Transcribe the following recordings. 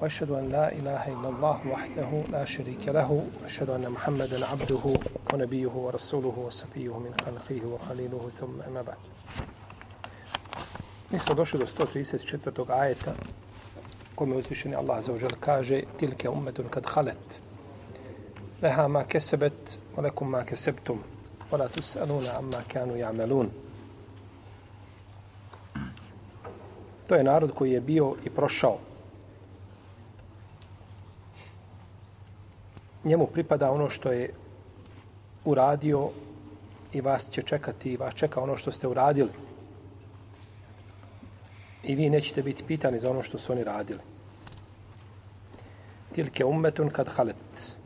وأشهد أن لا إله إلا الله وحده لا شريك له وأشهد أن محمدا عبده ونبيه ورسوله وصفيه من خلقه وخليله ثم أما بعد Mi smo došli do 134. ajeta kome uzvišeni Allah za ožel kaže tilke ummetun kad halet leha ma kesebet olekum ma kesebtum wala tus'aluna amma kanu ya'malun To je narod koji je bio i prošao. Njemu pripada ono što je uradio i vas će čekati i vas čeka ono što ste uradili. I vi nećete biti pitani za ono što su oni radili. Tilke ummetun kad halet.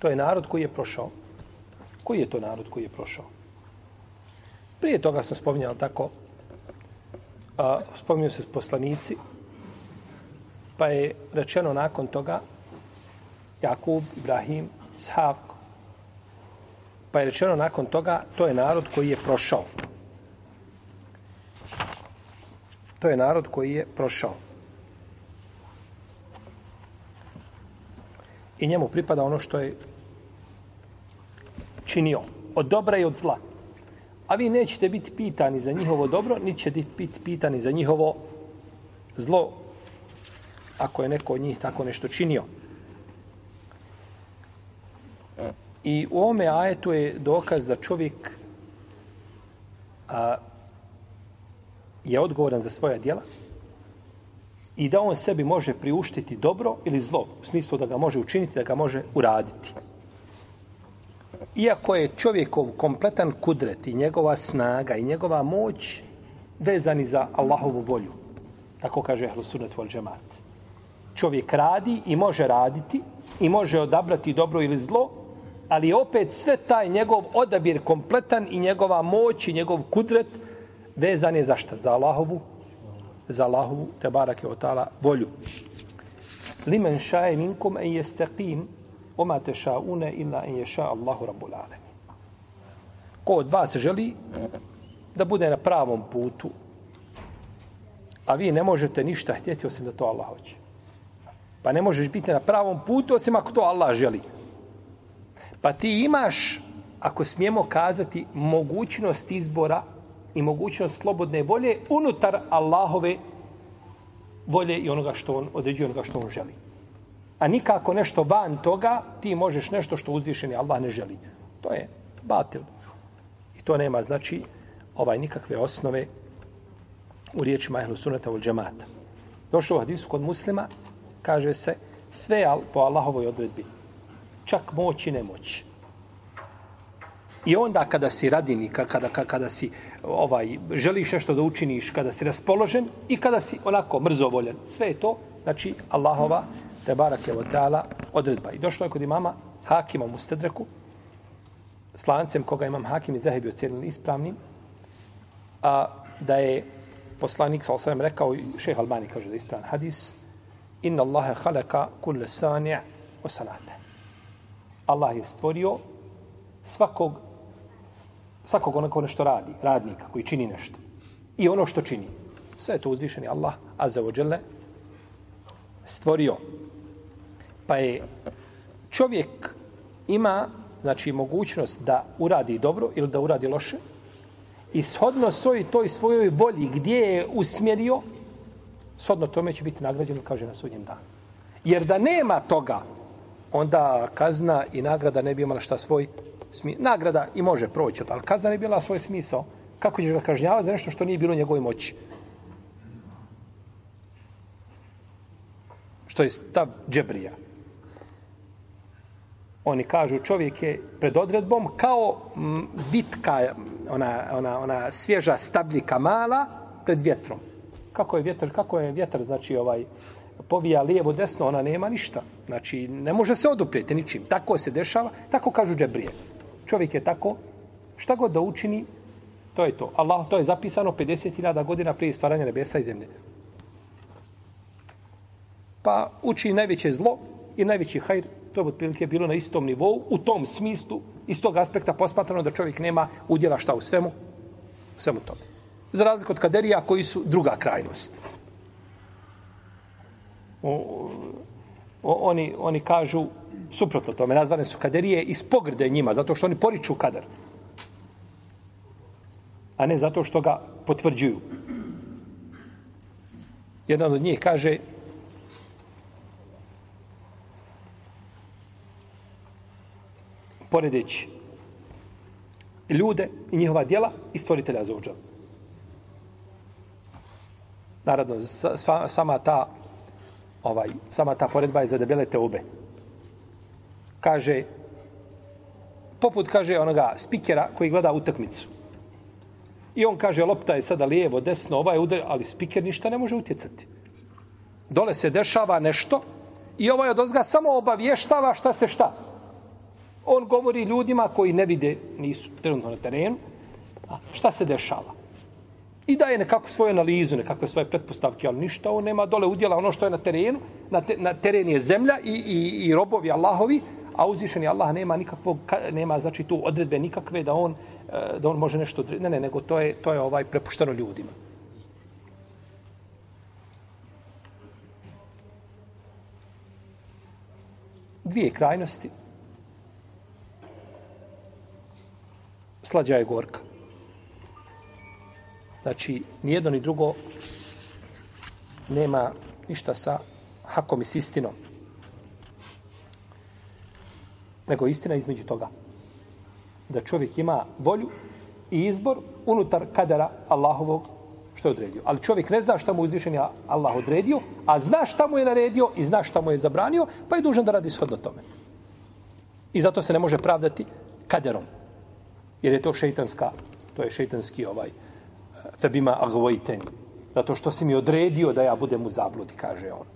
To je narod koji je prošao. Koji je to narod koji je prošao? Prije toga smo spominjali tako, a, spominju se poslanici, pa je rečeno nakon toga Jakub, Ibrahim, Ishak, pa je rečeno nakon toga, to je narod koji je prošao. To je narod koji je prošao. I njemu pripada ono što je činio. Od dobra i od zla. A vi nećete biti pitani za njihovo dobro, ni ćete biti pitani za njihovo zlo, ako je neko od njih tako nešto činio. I u ome ajetu je dokaz da čovjek a, je odgovoran za svoja djela i da on sebi može priuštiti dobro ili zlo, u smislu da ga može učiniti, da ga može uraditi. Iako je čovjekov kompletan kudret i njegova snaga i njegova moć vezani za Allahovu volju, tako kaže Ahlusunet vol džemat. Čovjek radi i može raditi i može odabrati dobro ili zlo, ali je opet sve taj njegov odabir kompletan i njegova moć i njegov kudret vezan je za šta? Za Allahovu, za Allahovu, te barake od tala, volju. Limen šaje minkum en jestaqim, oma te šaune illa en ješa Allahu rabbul alemi. Ko od vas želi da bude na pravom putu, a vi ne možete ništa htjeti osim da to Allah hoće. Pa ne možeš biti na pravom putu osim ako to Allah želi. Pa ti imaš, ako smijemo kazati, mogućnost izbora i mogućnost slobodne volje unutar Allahove volje i onoga što on određuje, onoga što on želi. A nikako nešto van toga, ti možeš nešto što uzvišeni Allah ne želi. To je batil. I to nema, znači, ovaj nikakve osnove u riječima ehlu sunata ul džemata. Došlo u hadisu kod muslima, kaže se, sve po Allahovoj odredbi čak moć i nemoć. I onda kada si radini, kada, kada, kada si ovaj, želiš nešto da učiniš, kada si raspoložen i kada si onako mrzovoljen, sve je to, znači Allahova, te barak je odala odredba. I došlo je kod imama Hakima u Stedreku, s lancem koga imam Hakim i Zahebi ocjenili ispravnim, a da je poslanik, sa osvijem, rekao, šeha Albani kaže da je ispravan hadis, inna Allahe halaka kulle sani' o. Allah je stvorio svakog svakog onako nešto radi, radnika koji čini nešto. I ono što čini. Sve je to uzvišeni Allah, a za ođele, stvorio. Pa je čovjek ima znači mogućnost da uradi dobro ili da uradi loše i shodno svoj toj svojoj volji gdje je usmjerio shodno tome će biti nagrađeno kaže na sudnjem danu. Jer da nema toga onda kazna i nagrada ne bi imala šta svoj smisao. Nagrada i može proći, ali kazna ne bi imala svoj smisao. Kako ćeš ga kažnjavati za nešto što nije bilo u njegovoj moći? Što je stav džebrija. Oni kažu čovjek je pred odredbom kao vitka, ona, ona, ona svježa stabljika mala pred vjetrom. Kako je vjetar, kako je vjetar, znači ovaj, povija lijevo, desno, ona nema ništa. Znači, ne može se oduprijeti ničim. Tako se dešava, tako kažu džebrije. Čovjek je tako, šta god da učini, to je to. Allah, to je zapisano 50.000 godina prije stvaranja nebesa i zemlje. Pa uči najveće zlo i najveći hajr, to je otprilike bilo na istom nivou, u tom smislu, iz tog aspekta posmatrano da čovjek nema udjela šta u svemu, u svemu tome. Za razliku od kaderija koji su druga krajnost. O, o, oni, oni kažu suprotno tome, nazvane su kaderije iz pogrde njima, zato što oni poriču kader. A ne zato što ga potvrđuju. Jedan od njih kaže poredeći ljude i njihova djela i stvoritelja za uđel. Naravno, sama ta ovaj, sama ta poredba je za debele teube. Kaže, poput kaže onoga spikera koji gleda utakmicu. I on kaže, lopta je sada lijevo, desno, ovaj udar, ali spiker ništa ne može utjecati. Dole se dešava nešto i ovaj od ozga samo obavještava šta se šta. On govori ljudima koji ne vide, nisu trenutno na terenu, a šta se dešava. I daje nekakvu svoju analizu, nekakve svoje pretpostavke, ali ništa, on nema dole udjela ono što je na terenu, na, te, na teren je zemlja i, i, i robovi Allahovi, a uzvišeni Allah nema nikakvog, nema znači tu odredbe nikakve da on, e, da on može nešto, ne, ne, nego to je, to je ovaj prepušteno ljudima. Dvije krajnosti, slađa je gorka. Znači, nijedno ni drugo nema ništa sa hakom i s istinom. Nego istina između toga. Da čovjek ima volju i izbor unutar kadera Allahovog što je odredio. Ali čovjek ne zna šta mu uzvišen je Allah odredio, a zna šta mu je naredio i zna šta mu je zabranio, pa je dužan da radi shodno tome. I zato se ne može pravdati kaderom jer je to šeitanska, to je šeitanski ovaj, febima agvojten, zato što si mi odredio da ja budem u zabludi, kaže on.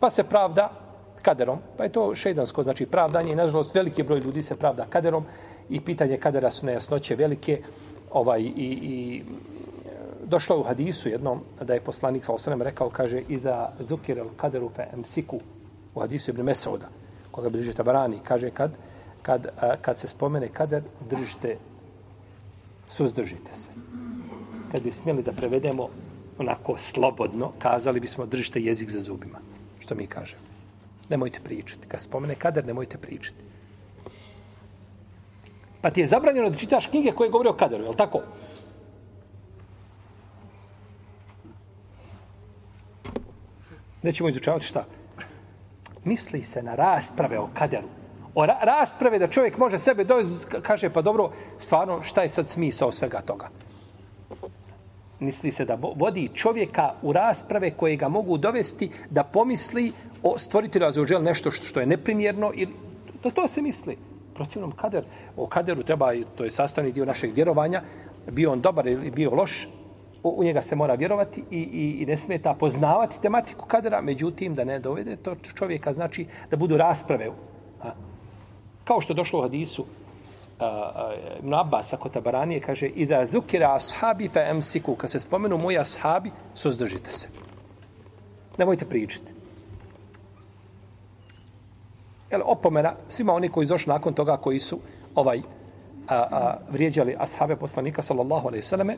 Pa se pravda kaderom, pa je to šejdansko, znači pravdanje i nažalost veliki broj ljudi se pravda kaderom i pitanje kadera su nejasnoće velike ovaj, i, i došlo u hadisu jednom da je poslanik sa osanem rekao, kaže i da zukir al kaderu fe emsiku u hadisu Ibn Mesauda, koga bliže tabarani, kaže kad kad, a, kad se spomene kader, držite, suzdržite se. Kad bi smjeli da prevedemo onako slobodno, kazali bismo držite jezik za zubima. Što mi kažemo. Nemojte pričati. Kad spomene kader, nemojte pričati. Pa ti je zabranjeno da čitaš knjige koje govore o kaderu, je li tako? Nećemo izučavati šta? Misli se na rasprave o kaderu o ra rasprave da čovjek može sebe dovesti, kaže pa dobro, stvarno šta je sad smisao svega toga? Misli se da vodi čovjeka u rasprave koje ga mogu dovesti da pomisli o stvoritelju Azuđel nešto što, je neprimjerno ili da to se misli. Protivnom kader, o kaderu treba, to je sastavni dio našeg vjerovanja, bio on dobar ili bio loš, u njega se mora vjerovati i, i, i ne smeta poznavati tematiku kadera, međutim da ne dovede to čovjeka, znači da budu rasprave. A, Kao što došlo u hadisu Ibn uh, Abbas, ako tabaranije, kaže i da zukira ashabi fe emsiku, kad se spomenu moji ashabi, suzdržite se. Nemojte pričati. Jel, opomena svima oni koji izošli nakon toga koji su ovaj a, a, vrijeđali ashabe poslanika sallallahu alaihi sallame,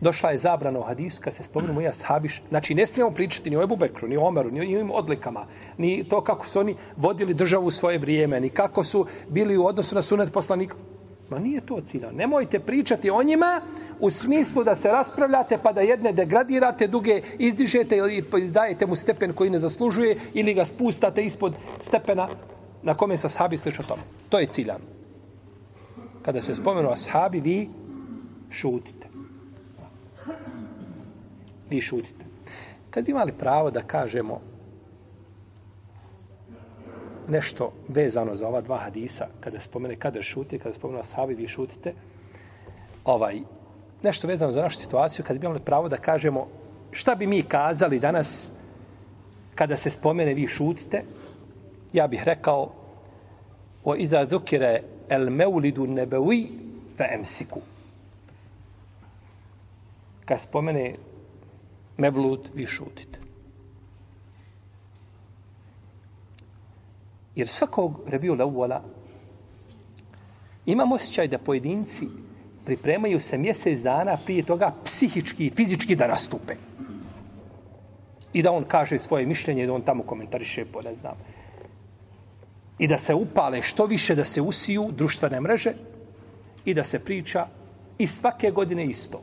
došla je zabrana u hadisu kad se spomenu moji ashabi. Znači, ne smijemo pričati ni o Ebu Bekru, ni o Omeru, ni o njim odlikama, ni to kako su oni vodili državu u svoje vrijeme, ni kako su bili u odnosu na sunet poslanika. Ma nije to cilja. Nemojte pričati o njima u smislu da se raspravljate pa da jedne degradirate, duge izdižete ili izdajete mu stepen koji ne zaslužuje ili ga spustate ispod stepena na kome su ashabi slično tome. To je ciljan. Kada se spomenu ashabi, vi šutite vi šutite. Kad bi imali pravo da kažemo nešto vezano za ova dva hadisa, kada spomene kada šuti, kada spomene ashabi, vi šutite, ovaj, nešto vezano za našu situaciju, kad bi imali pravo da kažemo šta bi mi kazali danas kada se spomene vi šutite, ja bih rekao o iza zukire el meulidu nebevi fe emsiku. Kad spomene mevlud, vi šutite. Jer svakog rebiju leuvala imam osjećaj da pojedinci pripremaju se mjesec dana prije toga psihički i fizički da nastupe. I da on kaže svoje mišljenje i da on tamo komentariše po ne znam. I da se upale što više da se usiju društvene mreže i da se priča i svake godine isto.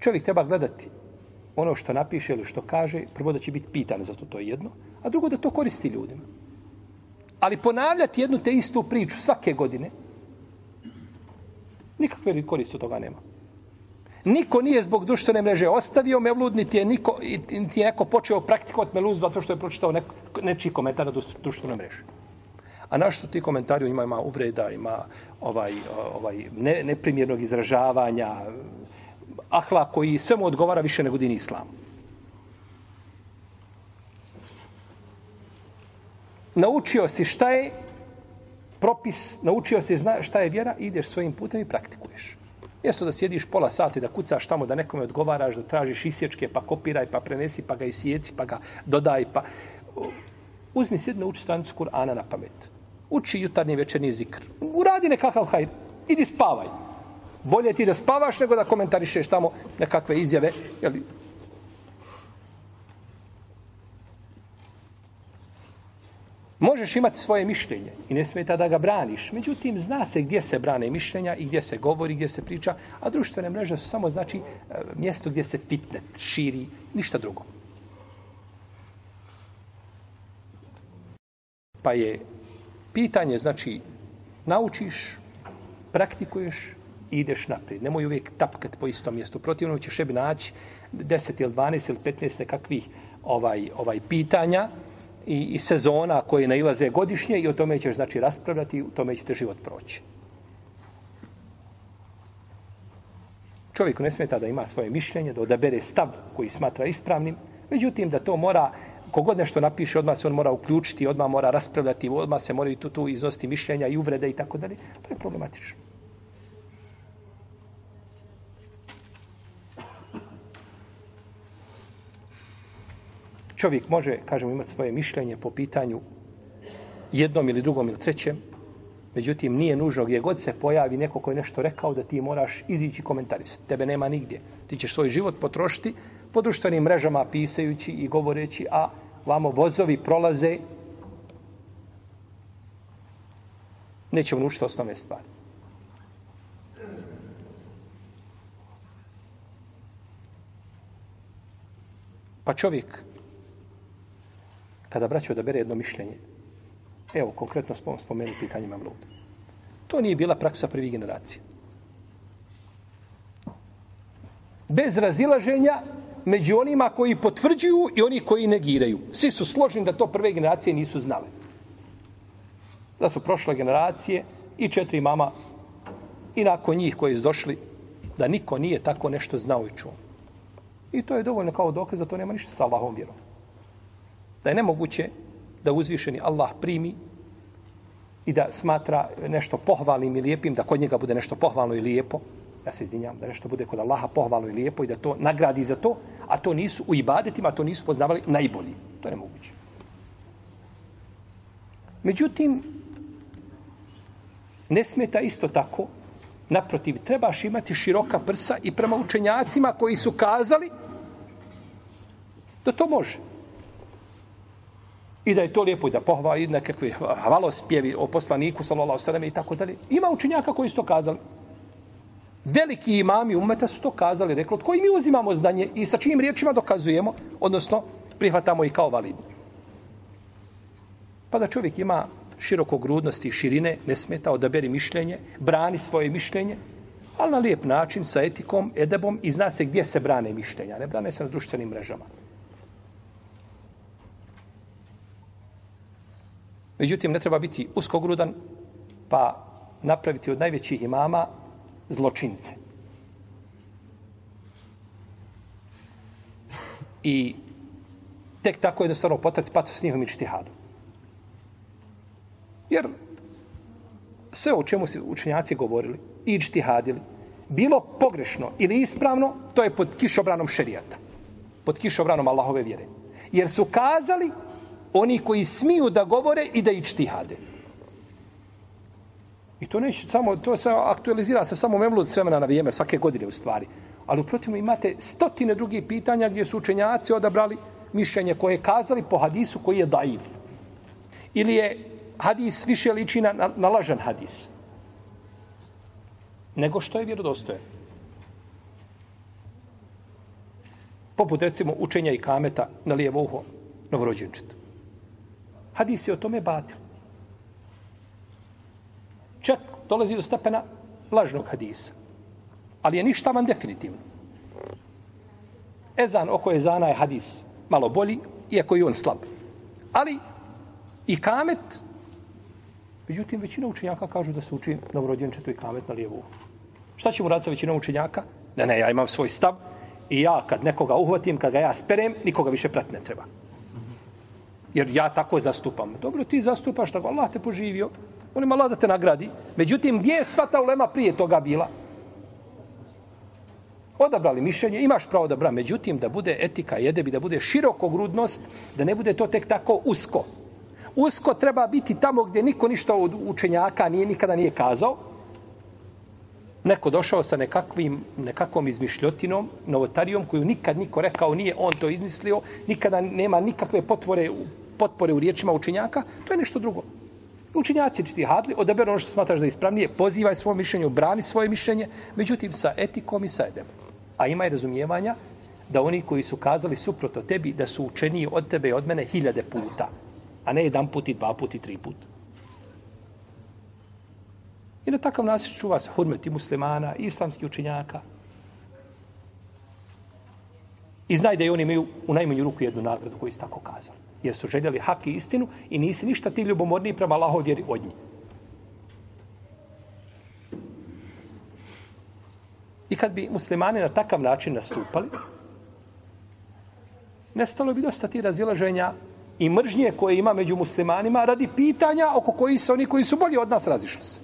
Čovjek treba gledati ono što napiše ili što kaže, prvo da će biti pitan za to, to je jedno, a drugo da to koristi ljudima. Ali ponavljati jednu te istu priču svake godine, nikakve koristi toga nema. Niko nije zbog društvene mreže ostavio Mevlud, niti je, niko, niti je neko počeo praktikovati Mevlud zato što je pročitao neko, nečiji komentar na društvenoj mreži. A naš su ti komentari ima, ima uvreda, ima ovaj, ovaj ne, neprimjernog izražavanja, ahla koji svemu odgovara više nego din islam. naučio si šta je propis, naučio si šta je vjera, ideš svojim putem i praktikuješ. Mjesto da sjediš pola sati, da kucaš tamo, da nekome odgovaraš, da tražiš isječke, pa kopiraj, pa prenesi, pa ga isjeci, pa ga dodaj, pa... Uzmi sjedi, nauči stranicu Kur'ana na pamet. Uči jutarnji večerni zikr. Uradi nekakav hajr. Idi spavaj. Bolje ti da spavaš nego da komentarišeš tamo nekakve izjave. Jel, Možeš imati svoje mišljenje i ne smeta da ga braniš. Međutim, zna se gdje se brane mišljenja i gdje se govori, gdje se priča, a društvene mreže su samo znači e, mjesto gdje se fitnet širi, ništa drugo. Pa je pitanje, znači, naučiš, praktikuješ i ideš naprijed. Nemoj uvijek tapkat po istom mjestu. Protivno ćeš sebi naći 10 ili 12 ili 15 nekakvih ovaj, ovaj pitanja, i, i sezona koje nailaze godišnje i o tome ćeš znači raspravljati i o tome ćete život proći. Čovjek ne smeta da ima svoje mišljenje, da odabere stav koji smatra ispravnim, međutim da to mora, kogod nešto napiše, odmah se on mora uključiti, odmah mora raspravljati, odmah se moraju tu, tu iznosti mišljenja i uvrede i tako dalje. To je problematično. Čovjek može, kažemo, imati svoje mišljenje po pitanju jednom ili drugom ili trećem, međutim, nije nužno gdje god se pojavi neko ko je nešto rekao da ti moraš izići komentarisati. Tebe nema nigdje. Ti ćeš svoj život potrošiti po društvenim mrežama pisajući i govoreći, a vamo vozovi prolaze, nećemo naučiti osnovne stvari. Pa čovjek kada braćo odabere jedno mišljenje, evo, konkretno spomenu pitanje Mamluda. To nije bila praksa prvi generacije. Bez razilaženja među onima koji potvrđuju i oni koji negiraju. Svi su složni da to prve generacije nisu znale. Da su prošle generacije i četiri mama i nakon njih koji su došli da niko nije tako nešto znao i čuo. I to je dovoljno kao dokaz da to nema ništa sa Allahom vjerom da je nemoguće da uzvišeni Allah primi i da smatra nešto pohvalnim i lijepim, da kod njega bude nešto pohvalno i lijepo, ja se izvinjam, da nešto bude kod Allaha pohvalno i lijepo i da to nagradi za to, a to nisu u ibadetima, to nisu poznavali najbolji. To je nemoguće. Međutim, ne smeta isto tako, naprotiv, trebaš imati široka prsa i prema učenjacima koji su kazali da to može. I da je to lijepo i da pohva i nekakvi hvalospjevi o poslaniku, sallallahu sallam i tako dalje. Ima učenjaka koji su to kazali. Veliki imami umeta su to kazali, rekli, od koji mi uzimamo zdanje i sa čijim riječima dokazujemo, odnosno prihvatamo i kao validno. Pa da čovjek ima širokogrudnosti i širine, ne smeta, odaberi mišljenje, brani svoje mišljenje, ali na lijep način, sa etikom, edebom i zna se gdje se brane mišljenja. Ne brane se na društvenim mrežama. Međutim, ne treba biti uskogrudan, pa napraviti od najvećih imama zločince. I tek tako jednostavno potrati pato s njihovim ištihadom. Jer sve o čemu su učenjaci govorili i ištihadili, bilo pogrešno ili ispravno, to je pod kišobranom šerijata. Pod kišobranom Allahove vjere. Jer su kazali oni koji smiju da govore i da ičtihade. I to neće samo, to se aktualizira se samo memlud s vremena na vrijeme, svake godine u stvari. Ali uprotivno imate stotine drugih pitanja gdje su učenjaci odabrali mišljenje koje je kazali po hadisu koji je daiv. Ili je hadis više liči na, na, na lažan hadis. Nego što je vjerodostoje. Poput recimo učenja i kameta na lijevo uho novorođenčetu. Hadis je o tome batil. Čak dolazi do stepena lažnog hadisa. Ali je ništa van definitivno. Ezan oko ezana je hadis malo bolji, iako je on slab. Ali i kamet, međutim, većina učenjaka kažu da se uči novorođenčetu i kamet na lijevu. Šta ćemo raditi sa većinom učenjaka? Ne, ne, ja imam svoj stav i ja kad nekoga uhvatim, kad ga ja sperem, nikoga više prat ne treba. Jer ja tako zastupam. Dobro, ti zastupaš tako, Allah te poživio, on ima Allah da te nagradi. Međutim, gdje je sva ta ulema prije toga bila? odabrali mišljenje, imaš pravo da bra, međutim da bude etika jedebi, da bude široko grudnost, da ne bude to tek tako usko. Usko treba biti tamo gdje niko ništa od učenjaka nije nikada nije kazao. Neko došao sa nekakvim, nekakvom izmišljotinom, novotarijom, koju nikad niko rekao nije on to izmislio, nikada nema nikakve potvore, potpore u riječima učenjaka, to je nešto drugo. Učenjaci ti hadli, odaberu ono što smatraš da je ispravnije, pozivaj svoje mišljenje, brani svoje mišljenje, međutim sa etikom i sa edem. A ima i razumijevanja da oni koji su kazali suprotno tebi, da su učeniji od tebe i od mene hiljade puta, a ne jedan put i dva put i tri put. I na takav nas čuva se hurmeti muslimana, islamski učenjaka. I znaj da i oni imaju u najmanju ruku jednu nagradu koju su tako kazali. Jer su željeli hak i istinu i nisi ništa ti ljubomorniji prema Allahov vjeri od njih. I kad bi muslimani na takav način nastupali, nestalo bi dosta ti razilaženja i mržnje koje ima među muslimanima radi pitanja oko koji se oni koji su bolji od nas razišli se.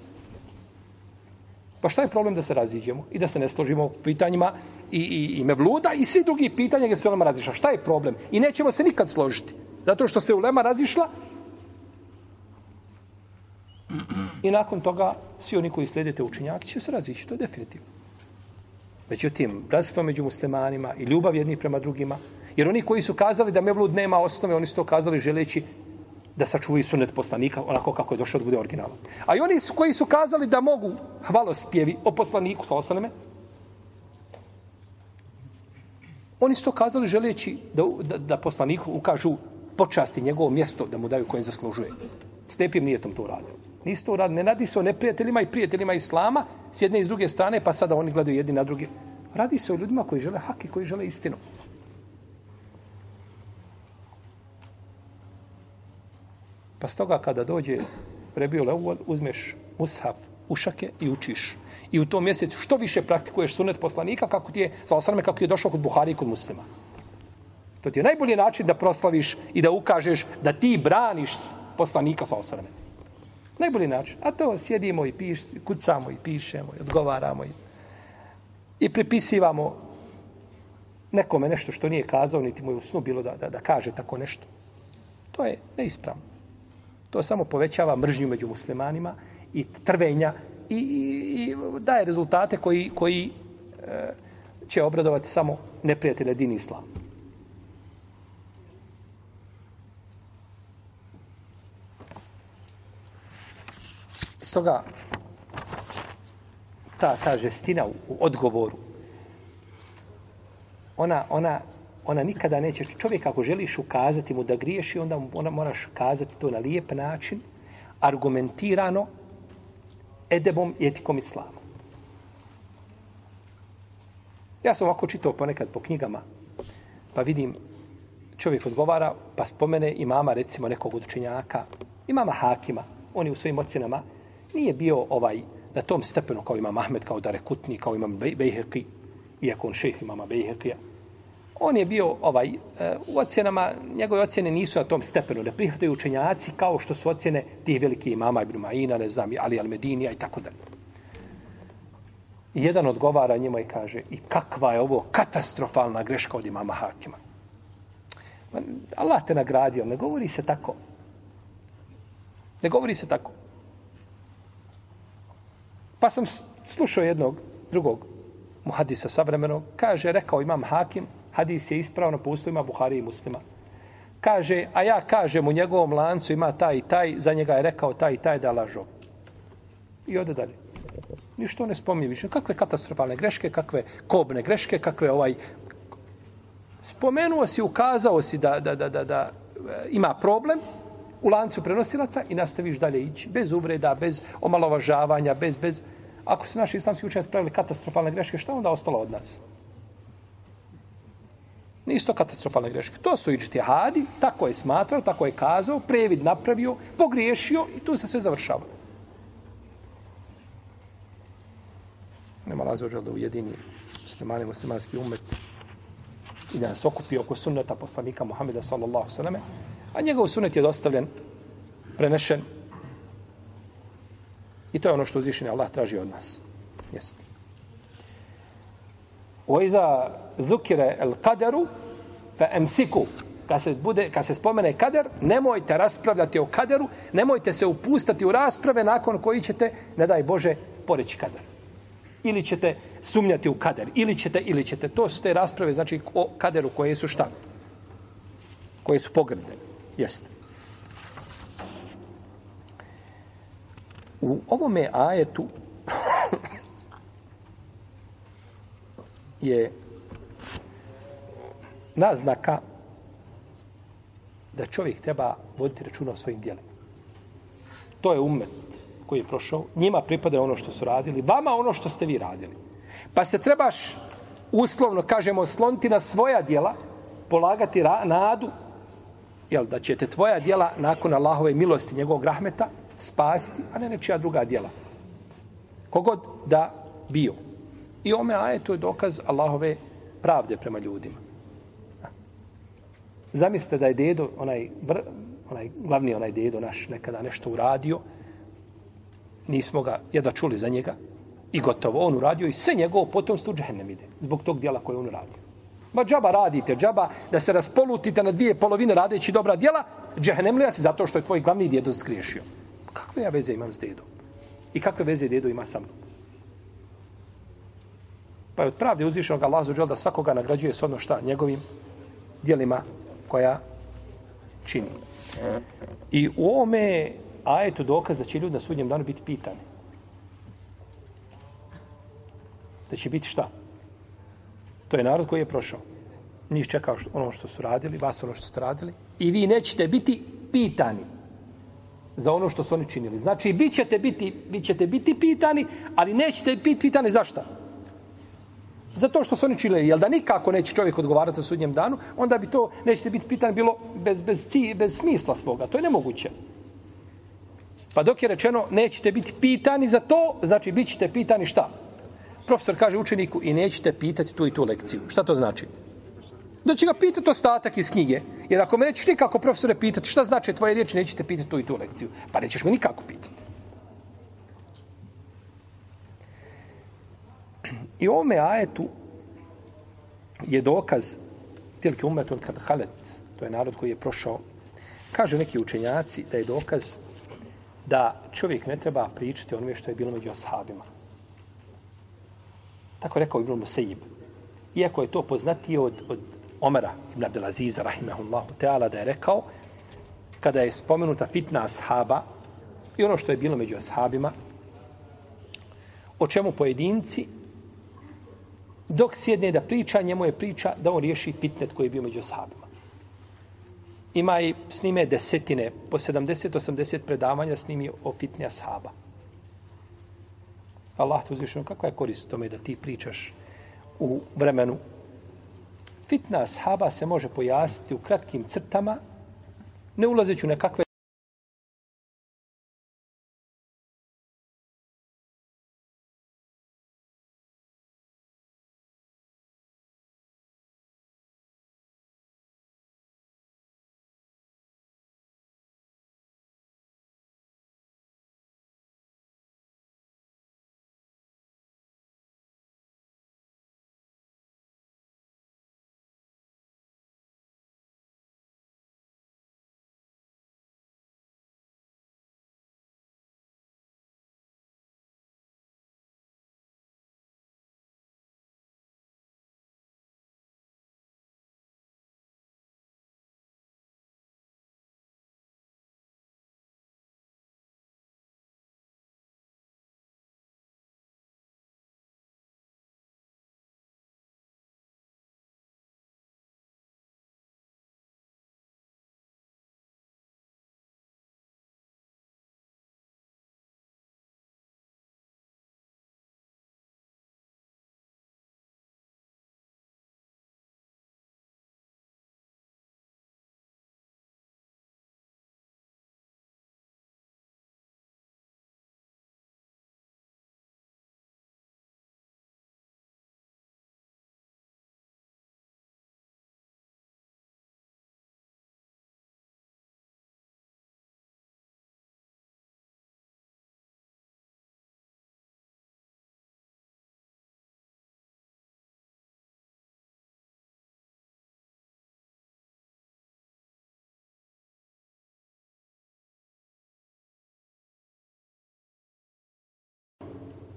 Pa šta je problem da se raziđemo i da se ne složimo u pitanjima i, i, i mevluda i svi drugi pitanja gdje se ulema razišla? Šta je problem? I nećemo se nikad složiti. Zato što se ulema razišla i nakon toga svi oni koji slijedite učinjaki će se razići. To je definitivno. Međutim, bratstvo među muslimanima i ljubav jedni prema drugima, jer oni koji su kazali da mevlud nema osnove, oni su to kazali želeći da sačuvaju sunet poslanika onako kako je došao da bude originalan. A i oni su, koji su kazali da mogu hvalospjevi o poslaniku, sa osaleme, oni su to kazali želeći da, da, da poslaniku ukažu počasti njegovo mjesto da mu daju koje zaslužuje. S lijepim nijetom to uradio. Nisi to uradio, Ne radi se o neprijateljima i prijateljima Islama s jedne i s druge strane, pa sada oni gledaju jedni na druge. Radi se o ljudima koji žele hak i koji žele istinu. Pa stoga kada dođe prebio leuvod, uzmeš mushaf, ušake i učiš. I u tom mjesecu što više praktikuješ sunet poslanika kako ti je, sa osrame, kako ti je došao kod Buhari i kod muslima. To ti je najbolji način da proslaviš i da ukažeš da ti braniš poslanika sa osvrame. Najbolji način. A to sjedimo i piš, kucamo i pišemo i odgovaramo i, i pripisivamo nekome nešto što nije kazao, niti mu je u snu bilo da, da, da kaže tako nešto. To je neispravno. To samo povećava mržnju među muslimanima i trvenja i, i, i daje rezultate koji, koji e, će obradovati samo neprijatelje din islama. Stoga ta, ta žestina u, u odgovoru ona, ona, ona nikada neće čovjek ako želiš ukazati mu da griješi onda ona moraš kazati to na lijep način argumentirano edebom i etikom. Ja sam ovako čitao ponekad po knjigama pa vidim čovjek odgovara pa spomene imama recimo nekog učenjaka imama Hakima oni u svojim ocjenama nije bio ovaj na tom stepenu kao ima Ahmed, kao Dare Kutni, kao imam Bejheqi, iako on šeh imama Bejheqija. On je bio ovaj, eh, u ocjenama, njegove ocjene nisu na tom stepenu, ne prihvataju učenjaci kao što su ocjene tih velikih imama, Ibn Ma'ina, ne znam, Ali Al-Medinija i tako dalje. I jedan odgovara njima i kaže, i kakva je ovo katastrofalna greška od imama Hakima. Allah te nagradio, ne govori se tako. Ne govori se tako. Pa sam slušao jednog drugog muhadisa savremenog, kaže, rekao imam Hakim, hadis je ispravno po uslovima Buhari i muslima. Kaže, a ja kažem u njegovom lancu ima taj i taj, za njega je rekao taj i taj da lažo. I ode dalje. Ništo ne spominje više. Kakve katastrofalne greške, kakve kobne greške, kakve ovaj... Spomenuo si, ukazao si da, da, da, da, da e, ima problem u lancu prenosilaca i nastaviš dalje ići. Bez uvreda, bez omalovažavanja, bez, bez... Ako su naši islamski učenjaci pravili katastrofalne greške, šta onda ostalo od nas? Nisu to katastrofalne greške. To su iđtihadi, tako je smatrao, tako je kazao, previd napravio, pogriješio i tu se sve završava. Nema razvođa da ujedini muslimani, muslimanski umet i da nas okupi oko sunneta poslanika Muhammeda sallallahu sallame, a njegov sunet je dostavljen, prenešen i to je ono što uzvišenje Allah traži od nas. Jeste. iza zukire el kaderu fa emsiku. Kad se, bude, kad se spomene kader, nemojte raspravljati o kaderu, nemojte se upustati u rasprave nakon koji ćete, ne daj Bože, poreći kader. Ili ćete sumnjati u kader, ili ćete, ili ćete. To su te rasprave, znači, o kaderu koje su šta? Koje su pogrdne. Jeste. U ovome ajetu je naznaka da čovjek treba voditi računa o svojim dijelima. To je umet koji je prošao. Njima pripada ono što su radili, vama ono što ste vi radili. Pa se trebaš uslovno, kažemo, sloniti na svoja dijela, polagati nadu, jel, da ćete tvoja dijela nakon Allahove milosti, njegovog rahmeta, spasti, a ne nečija druga dijela. Kogod da bio. I ome aje, to je dokaz Allahove pravde prema ljudima. Zamislite da je dedo, onaj, vr, onaj glavni onaj dedo naš, nekada nešto uradio, nismo ga jedva čuli za njega, i gotovo, on uradio i sve njegovo potomstvo džehennem ide, zbog tog dijela koje on uradio. Ma džaba radite, džaba da se raspolutite na dvije polovine radeći dobra djela, džehennemlija si zato što je tvoj glavni djedo zgriješio. Kakve ja veze imam s dedom? I kakve veze dedo ima sa mnom? Pa je od pravde uzvišenog Allah za da svakoga nagrađuje s ono šta njegovim dijelima koja čini. I u ovome ajetu dokaz da će ljudi na sudnjem danu biti pitani. Da će biti šta? To je narod koji je prošao. Njih čekao ono što su radili, vas ono što ste radili. I vi nećete biti pitani za ono što su oni činili. Znači, vi ćete biti, vi ćete biti pitani, ali nećete biti pitani za šta? Zato što su oni činili. Jel da nikako neće čovjek odgovarati na sudnjem danu, onda bi to, nećete biti pitani bilo bez, bez, ci, bez smisla svoga. To je nemoguće. Pa dok je rečeno, nećete biti pitani za to, znači bit ćete pitani šta? Profesor kaže učeniku i nećete pitati tu i tu lekciju. Šta to znači? Da će ga pitati ostatak iz knjige. Jer ako me nećeš nikako profesore pitati šta znači tvoje riječi, nećete pitati tu i tu lekciju. Pa nećeš me nikako pitati. I ovome ajetu je dokaz tilke umetun kad halet, to je narod koji je prošao, kaže neki učenjaci da je dokaz da čovjek ne treba pričati onome što je bilo među ashabima. Tako rekao Ibn Musayyib. Iako je to poznatije od, od Omera ibn Abdelaziza, rahimahullahu teala, da je rekao, kada je spomenuta fitna ashaba i ono što je bilo među ashabima, o čemu pojedinci dok sjedne da priča, njemu je priča da on riješi fitnet koji je bio među ashabima. Ima i s desetine, po 70-80 predavanja s o fitne ashaba. Allah te uzvišeno, kakva je korist tome da ti pričaš u vremenu? Fitna ashaba se može pojasniti u kratkim crtama, ne ulazeći u nekakve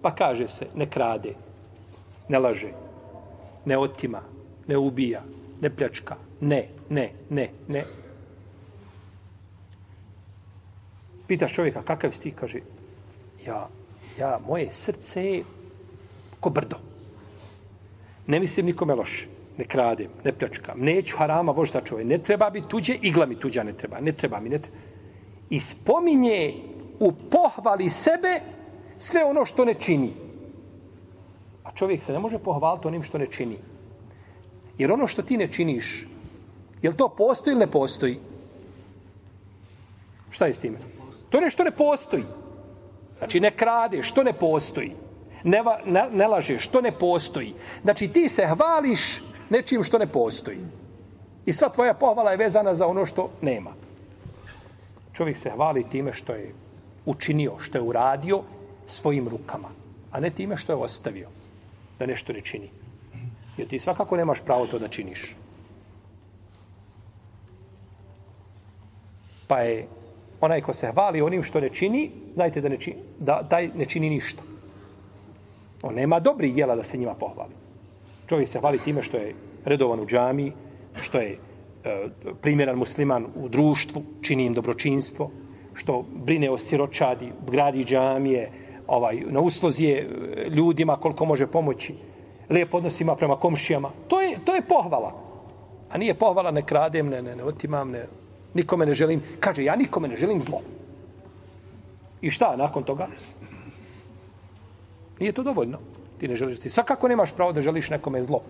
Pa kaže se, ne krade, ne laže, ne otima, ne ubija, ne pljačka, ne, ne, ne, ne. Pitaš čovjeka, kakav si ti? Kaže, ja, ja, moje srce je ko brdo. Ne mislim nikome loše. Ne kradem, ne pljačkam. Neću harama, Bože čovjek. Ne treba bi tuđe, igla mi tuđa ne treba. Ne treba mi, ne treba. I spominje u pohvali sebe sve ono što ne čini. A čovjek se ne može pohvaliti onim što ne čini. Jer ono što ti ne činiš, je to postoji ili ne postoji? Šta je s time? To je nešto ne postoji. Znači, ne krade, što ne postoji. Ne, va, ne, ne laže, što ne postoji. Znači, ti se hvališ nečim što ne postoji. I sva tvoja pohvala je vezana za ono što nema. Čovjek se hvali time što je učinio, što je uradio svojim rukama, a ne time što je ostavio da nešto ne čini. Jer ti svakako nemaš pravo to da činiš. Pa je onaj ko se hvali onim što ne čini, znajte da, ne čini, da taj ne čini ništa. On nema dobrih djela da se njima pohvali. Čovjek se hvali time što je redovan u džami, što je e, primjeran musliman u društvu, čini im dobročinstvo, što brine o siročadi, gradi džamije, ovaj, na uslozi je e, ljudima koliko može pomoći, lijep odnosima prema komšijama. To je, to je pohvala. A nije pohvala, ne kradem, ne, ne, ne otimam, ne, nikome ne želim. Kaže, ja nikome ne želim zlo. I šta nakon toga? Nije to dovoljno. Ti ne želiš. Ti svakako nemaš pravo da želiš nekome zlo.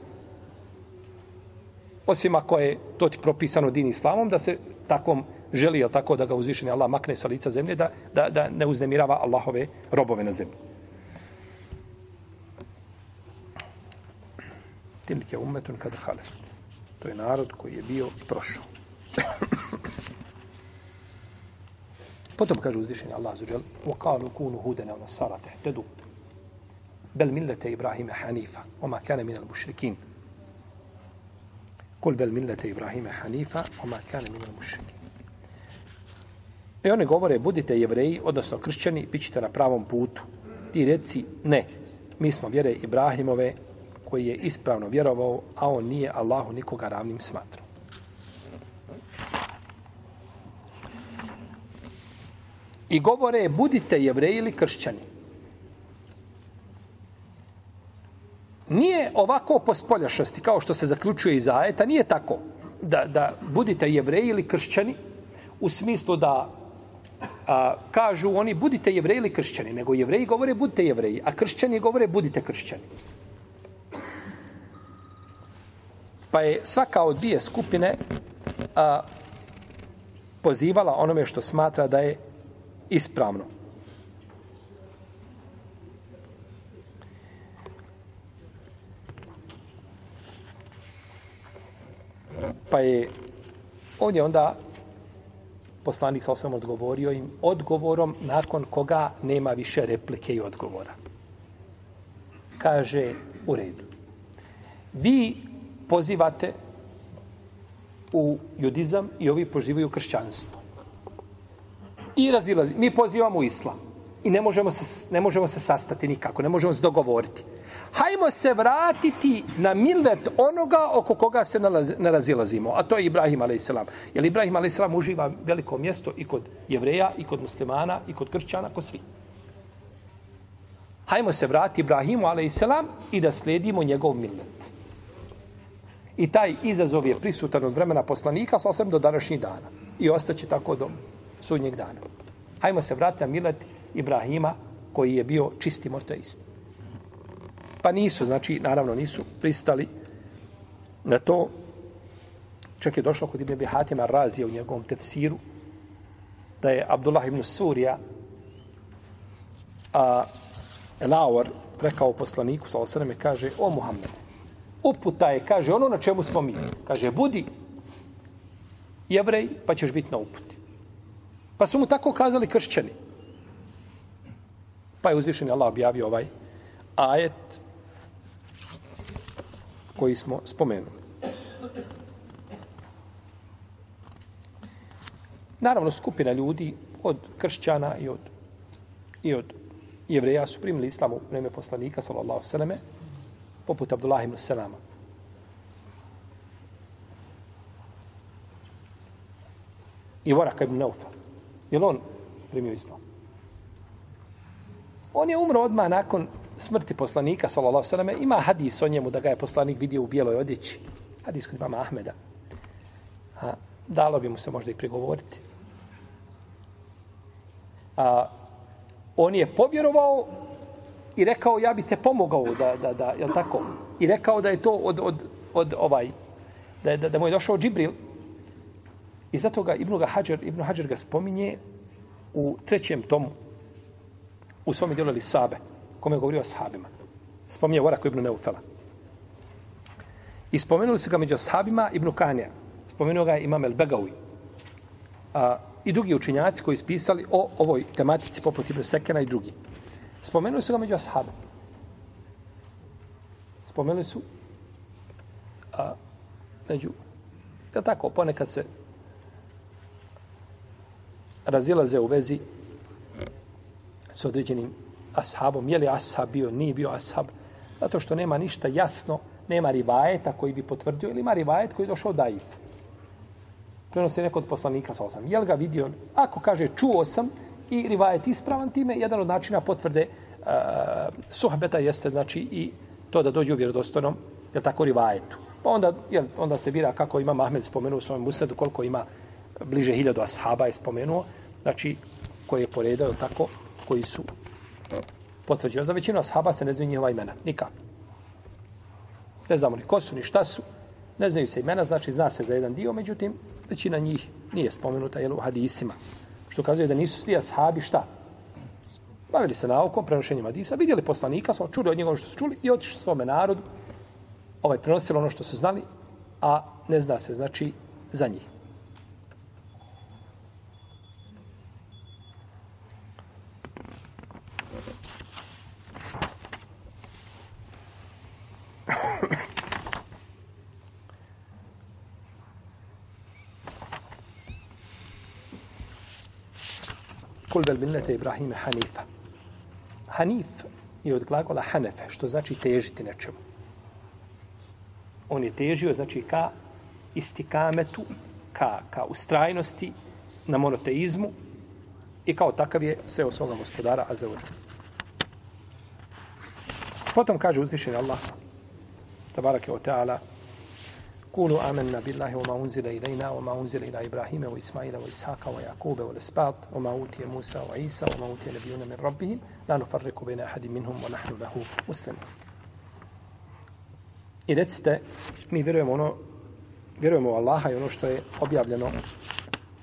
Osim ako je to ti propisano din islamom, da se takvom želi, jel tako, da ga uzvišeni Allah makne sa lica zemlje, da, da, da ne uznemirava Allahove robove na zemlji. Tilke umetun kada haleft. To je narod koji je bio i prošao. Potom kaže uzvišeni Allah zuđel, وَقَالُوا كُونُ هُدَنَا وَنَسَارَ تَهْتَدُوا بَلْ مِلَّةَ إِبْرَاهِمَ حَنِيفًا وَمَا كَانَ مِنَ الْمُشْرِكِينَ Kul bel millete Ibrahima Hanifa, oma kane minal mušriki. E, I one govore, budite jevreji, odnosno kršćani, bit ćete na pravom putu. Ti reci, ne, mi smo vjere Ibrahimove, koji je ispravno vjerovao, a on nije Allahu nikoga ravnim smatrao. I govore, budite jevreji ili kršćani. nije ovako po spoljašnosti, kao što se zaključuje iz ajeta, nije tako da, da budite jevreji ili kršćani, u smislu da a, kažu oni budite jevreji ili kršćani, nego jevreji govore budite jevreji, a kršćani govore budite kršćani. Pa je svaka od dvije skupine a, pozivala onome što smatra da je ispravno. Pa je ovdje onda poslanik sa osvijem odgovorio im odgovorom nakon koga nema više replike i odgovora. Kaže u redu. Vi pozivate u judizam i ovi pozivaju kršćanstvo. I razilazi. Mi pozivamo u islam. I ne možemo, se, ne možemo se sastati nikako. Ne možemo se dogovoriti hajmo se vratiti na millet onoga oko koga se ne razilazimo, a to je Ibrahim a.s. Jer Ibrahim a.s. uživa veliko mjesto i kod jevreja, i kod muslimana, i kod kršćana, kod svi. Hajmo se vratiti Ibrahimu a.s. i da slijedimo njegov millet. I taj izazov je prisutan od vremena poslanika, sasvim do današnjih dana. I ostaće tako do sudnjeg dana. Hajmo se vratiti na millet Ibrahima, koji je bio čisti mortoist. Pa nisu, znači, naravno nisu pristali na to. Čak je došlo kod Ibn Bihatima Razija u njegovom tefsiru da je Abdullah ibn Surija a Elawar rekao poslaniku sa osreme kaže o Muhammed uputa je kaže ono na čemu smo mi. Kaže budi jevrej pa ćeš biti na uputi. Pa su mu tako kazali kršćani. Pa je uzvišen Allah objavio ovaj ajet koji smo spomenuli. Naravno, skupina ljudi od kršćana i od, i od jevreja su primili islam u vreme poslanika, sallallahu sallame, poput Abdullah ibn Salama. I Varaka ibn Neufa. Je on primio islam? On je umro odmah nakon smrti poslanika, sallallahu sallam, Ima hadis o njemu da ga je poslanik vidio u bijeloj odjeći. Hadis kod mama Ahmeda. A, dalo bi mu se možda i prigovoriti. A, on je povjerovao i rekao ja bi te pomogao da, da, da, je tako? I rekao da je to od, od, od ovaj, da, da, da mu je došao Džibril. I zato ga Ibnu Hajar, Ibnu Hajar ga spominje u trećem tomu u svom dijelu Lisabe kome je govorio o sahabima. Spominje Varaku ibn Neufela. I spomenuli su ga među sahabima ibn Kanija. Spomenuo ga Imam El Begawi. A, I drugi učinjaci koji spisali o ovoj tematici poput Ibn Sekena i drugi. Spomenuli su ga među sahabima. Spomenuli su a, među je tako, ponekad se razilaze u vezi s određenim ashabom. Je li ashab bio, nije bio ashab? Zato što nema ništa jasno, nema rivajeta koji bi potvrdio, ili ima rivajet koji je došao daif. Prenosi neko od poslanika sa osam. Je li ga vidio? Ako kaže čuo sam i rivajet ispravan time, jedan od načina potvrde e, uh, suhabeta jeste znači i to da dođe u vjerodostojnom, je tako, rivajetu. Pa onda, jel, onda se vira kako ima Mahmed spomenuo u svojom musledu, koliko ima bliže hiljadu ashaba je spomenuo, znači koje je poredao tako, koji su potvrđeno. Za većinu ashaba se ne znaju njihova imena. Nikak. Ne znamo ni ko su, ni šta su. Ne znaju se imena, znači zna se za jedan dio, međutim, većina njih nije spomenuta jel, u hadisima. Što kazuje da nisu svi ashabi šta? Bavili se naukom, prenošenjem hadisa, vidjeli poslanika, su čuli od njega ono što su čuli i otišli svome narodu, ovaj prenosili ono što su znali, a ne zna se, znači, za njih. Kul bel millete Ibrahime Hanifa. Hanif je od glagola Hanefe, što znači težiti nečemu. On je težio, znači, ka istikametu, ka, ka ustrajnosti, na monoteizmu i kao takav je sve osobno gospodara Azeura. Potom kaže uzvišen Allah, tabarake o ta'ala, قولوا آمنا بالله وما أنزل إلينا وما أنزل إلى إبراهيم وإسماعيل وإسحاق ويعقوب والأسباط وما أوتي موسى وعيسى وما أوتي نبيون من ربهم لا نفرق بين أحد منهم ونحن له مسلمون I recite, mi vjerujemo ono, vjerujemo u Allaha i ono što je objavljeno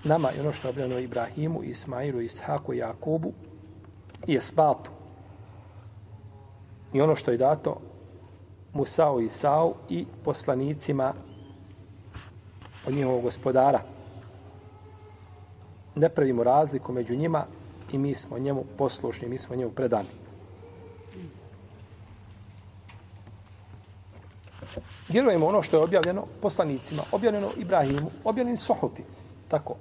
nama i ono što je objavljeno Ibrahimu, Ismailu, Ishaku, Jakubu i Esbatu. I ono što je dato Musao i Isao i poslanicima od njihovog gospodara. Ne pravimo razliku među njima i mi smo njemu poslušni, mi smo njemu predani. Vjerujemo ono što je objavljeno poslanicima, objavljeno Ibrahimu, objavljeni Sohofi. Tako.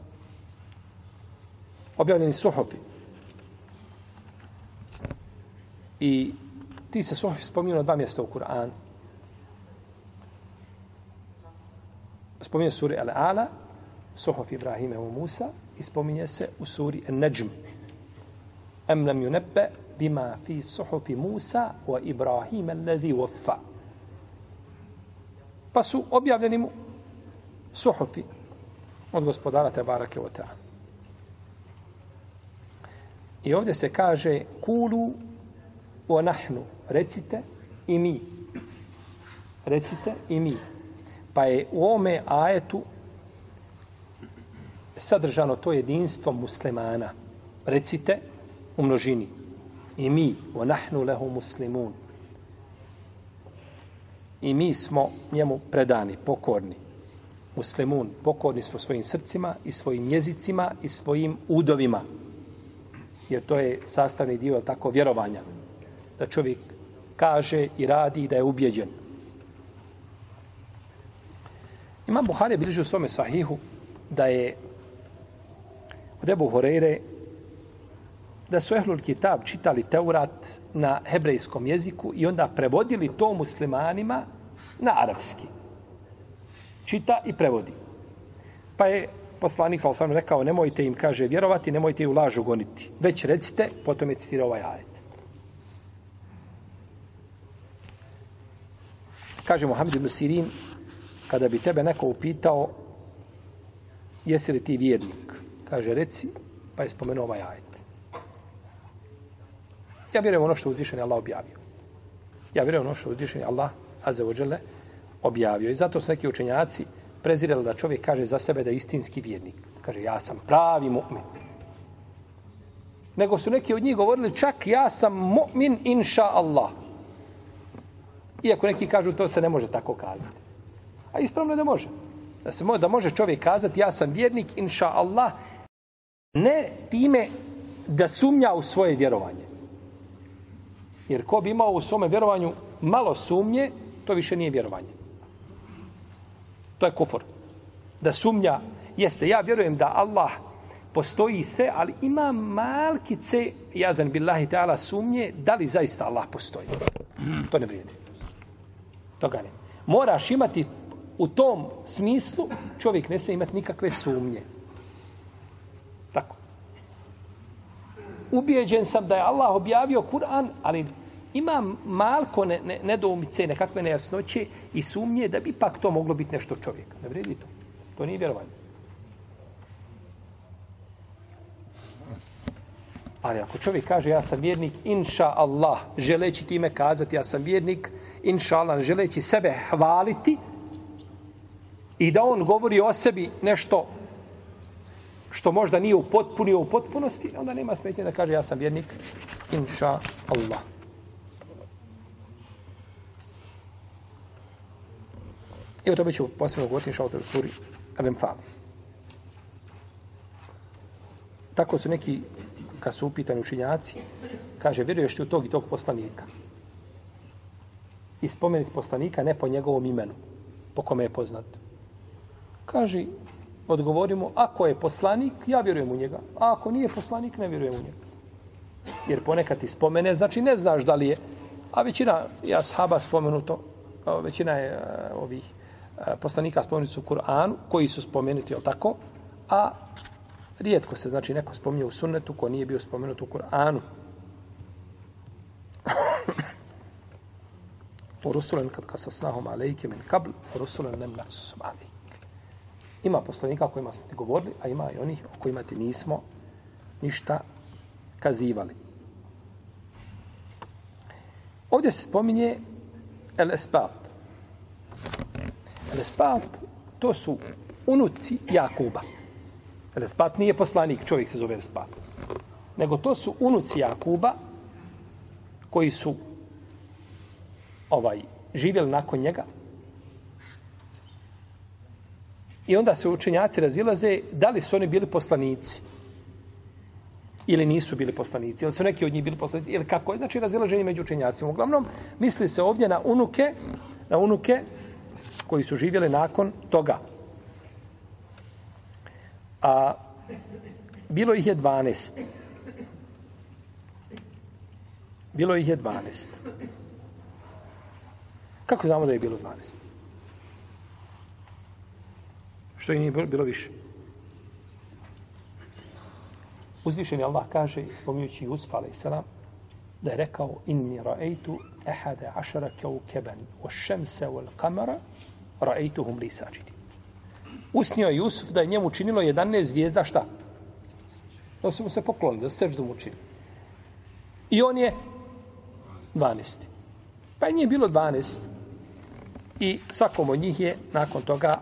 Objavljeni Sohofi. I ti se Sohofi spominju na dva mjesta u Kur'anu. Spominje suri Al-Ala, Suhof Ibrahima u Musa i spominje se u suri An-Najm. Am lam yunabba bima fi suhufi Musa wa Ibrahima alladhi waffa. Pa su objavljeni mu suhufi od gospodara Tebarake wa ta'ala. I ovdje se kaže kulu wa nahnu, recite i mi. Recite i mi. Pa je u ome ajetu sadržano to jedinstvo muslimana. Recite u množini. I mi, o nahnu lehu muslimun. I mi smo njemu predani, pokorni. Muslimun, pokorni smo svojim srcima i svojim jezicima i svojim udovima. Jer to je sastavni dio tako vjerovanja. Da čovjek kaže i radi da je ubjeđen. Imam Buhari bilježi u svome sahihu da je od Ebu Horeire da su Ehlul Kitab čitali Teurat na hebrejskom jeziku i onda prevodili to muslimanima na arapski. Čita i prevodi. Pa je poslanik sa osam rekao, nemojte im, kaže, vjerovati, nemojte ju u lažu goniti. Već recite, potom je citirao ovaj ajet. Kaže Muhammed ibn Sirin, kada bi tebe neko upitao, jesi li ti vjernik? Kaže, reci, pa je spomenuo ovaj ajet. Ja vjerujem ono što uzvišen je Allah objavio. Ja vjerujem ono što uzvišen je Allah, azeođele, objavio. I zato su neki učenjaci prezirali da čovjek kaže za sebe da je istinski vjernik. Kaže, ja sam pravi mu'min. Nego su neki od njih govorili čak ja sam mu'min inša Allah. Iako neki kažu to se ne može tako kazati. A ispravno je da može. Da, se može, da može čovjek kazati ja sam vjernik inša Allah ne time da sumnja u svoje vjerovanje. Jer ko bi imao u svome vjerovanju malo sumnje, to više nije vjerovanje. To je kufor. Da sumnja, jeste, ja vjerujem da Allah postoji sve, ali ima malkice, jazan billahi ta'ala, sumnje, da li zaista Allah postoji. To ne vrijedi. Toga ne. Moraš imati u tom smislu, čovjek ne smije imati nikakve sumnje. Tako. Ubijeđen sam da je Allah objavio Kur'an, ali ima malko ne, ne, nedoumice, nekakve nejasnoće i sumnje da bi pak to moglo biti nešto čovjeka. Ne vredi to. To nije vjerovanje. Ali ako čovjek kaže ja sam vjernik, inša Allah, želeći time kazati ja sam vjernik, inša Allah, želeći sebe hvaliti i da on govori o sebi nešto što možda nije u u potpunosti, onda nema smetnje da kaže ja sam vjernik, inša Allah. I o tome ću posebno govoriti inša Allah u suri Al-Infal. Tako su neki, kad su upitani učinjaci, kaže, vjeruješ ti u tog i tog poslanika? I spomenuti poslanika ne po njegovom imenu, po kome je poznat. Kaže, odgovorimo, ako je poslanik, ja vjerujem u njega. A ako nije poslanik, ne vjerujem u njega. Jer ponekad ti spomene, znači ne znaš da li je. A većina, ja sahaba spomenuto, većina je ovih poslanika spomenuti su u Kur'anu, koji su spomenuti, je tako? A rijetko se, znači, neko spominje u sunnetu ko nije bio spomenut u Kur'anu. u Rusulen kad kasa snahom alejke min kabl, u Rusulen nem alejke. Ima poslanika o kojima smo ti govorili, a ima i onih o kojima ti nismo ništa kazivali. Ovdje se spominje el espat. El espat, to su unuci Jakuba. El espat nije poslanik, čovjek se zove el espat. Nego to su unuci Jakuba koji su ovaj živjeli nakon njega I onda se učenjaci razilaze da li su oni bili poslanici ili nisu bili poslanici, ili su neki od njih bili poslanici, ili kako je, znači razilaženje među učenjacima. Uglavnom, misli se ovdje na unuke, na unuke koji su živjeli nakon toga. A bilo ih je 12. Bilo ih je 12. Kako znamo da je bilo 12? Što je nije bilo više. Uzvišeni Allah kaže, spominjući Jusuf, a.s. da je rekao inni ra'eitu ehade ašara keukeben o šemse wal kamara, ra'eituhum li sađidi. Usnio je Jusuf da je njemu činilo 11 zvijezda šta? Da su mu se poklonili, da su seždu mu činili. I on je 12. Pa je nije bilo 12. I svakom od njih je nakon toga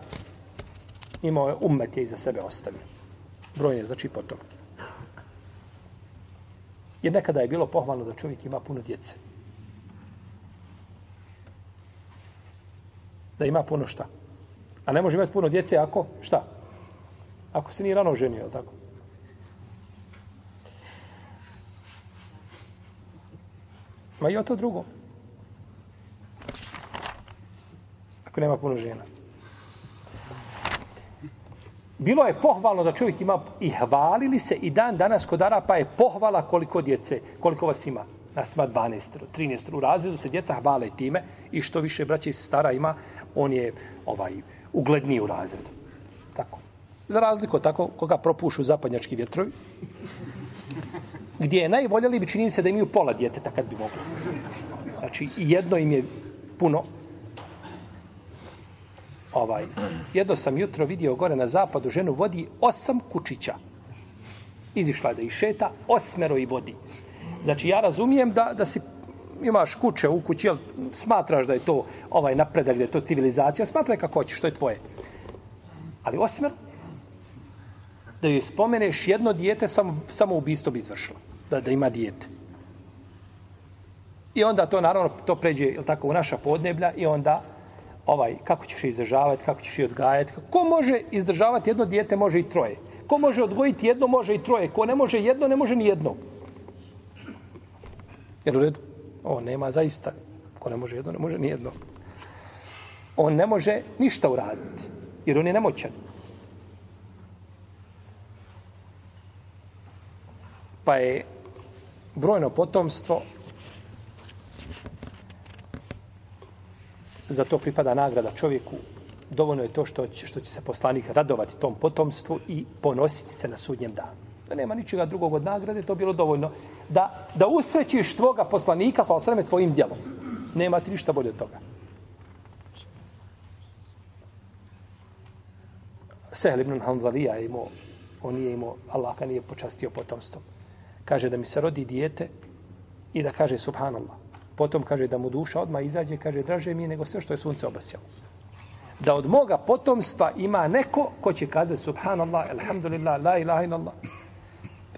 imao je ummet je iza sebe ostavio. Brojne, znači potomke. Jer nekada je bilo pohvalno da čovjek ima puno djece. Da ima puno šta. A ne može imati puno djece ako, šta? Ako se nije rano ženio, tako? Ma i o to drugo. Ako nema puno žena bilo je pohvalno da čovjek ima i hvalili se i dan danas kod Arapa je pohvala koliko djece, koliko vas ima. Nas ima 12, 13 u razredu se djeca hvale time i što više braća i stara ima, on je ovaj ugledniji u razredu. Tako. Za razliku tako koga propušu zapadnjački vjetrovi, gdje je najvoljeli bi čini se da imaju pola djeteta kad bi mogli. Znači, jedno im je puno. Ovaj, jedno sam jutro vidio gore na zapadu, ženu vodi osam kučića. Izišla je da i šeta, osmero i vodi. Znači, ja razumijem da, da si imaš kuće u kući, jel, smatraš da je to ovaj napredak, da je to civilizacija, smatraj kako hoćeš, to je tvoje. Ali osmero, da joj spomeneš jedno dijete, samo, samo ubistvo bi izvršilo. Da, da ima dijete. I onda to naravno to pređe jel tako u naša podneblja i onda ovaj kako ćeš je izdržavati, kako ćeš je odgajati. Ko može izdržavati jedno dijete, može i troje. Ko može odgojiti jedno, može i troje. Ko ne može jedno, ne može ni jedno. Jer u redu? O, nema zaista. Ko ne može jedno, ne može ni jedno. On ne može ništa uraditi. Jer on je nemoćan. Pa je brojno potomstvo za to pripada nagrada čovjeku. Dovoljno je to što će, što će se poslanik radovati tom potomstvu i ponositi se na sudnjem danu. Da nema ničega drugog od nagrade, to bilo dovoljno. Da, da usrećiš tvoga poslanika sa osreme tvojim djelom. Nema ti ništa bolje od toga. Sehl ibn Hanzalija je imao, on nije imao, Allah ga nije počastio potomstvom. Kaže da mi se rodi dijete i da kaže subhanallah. Potom kaže da mu duša odma izađe, kaže draže mi je nego sve što je sunce obasjalo. Da od moga potomstva ima neko ko će kazati subhanallah, alhamdulillah, la ilaha illallah.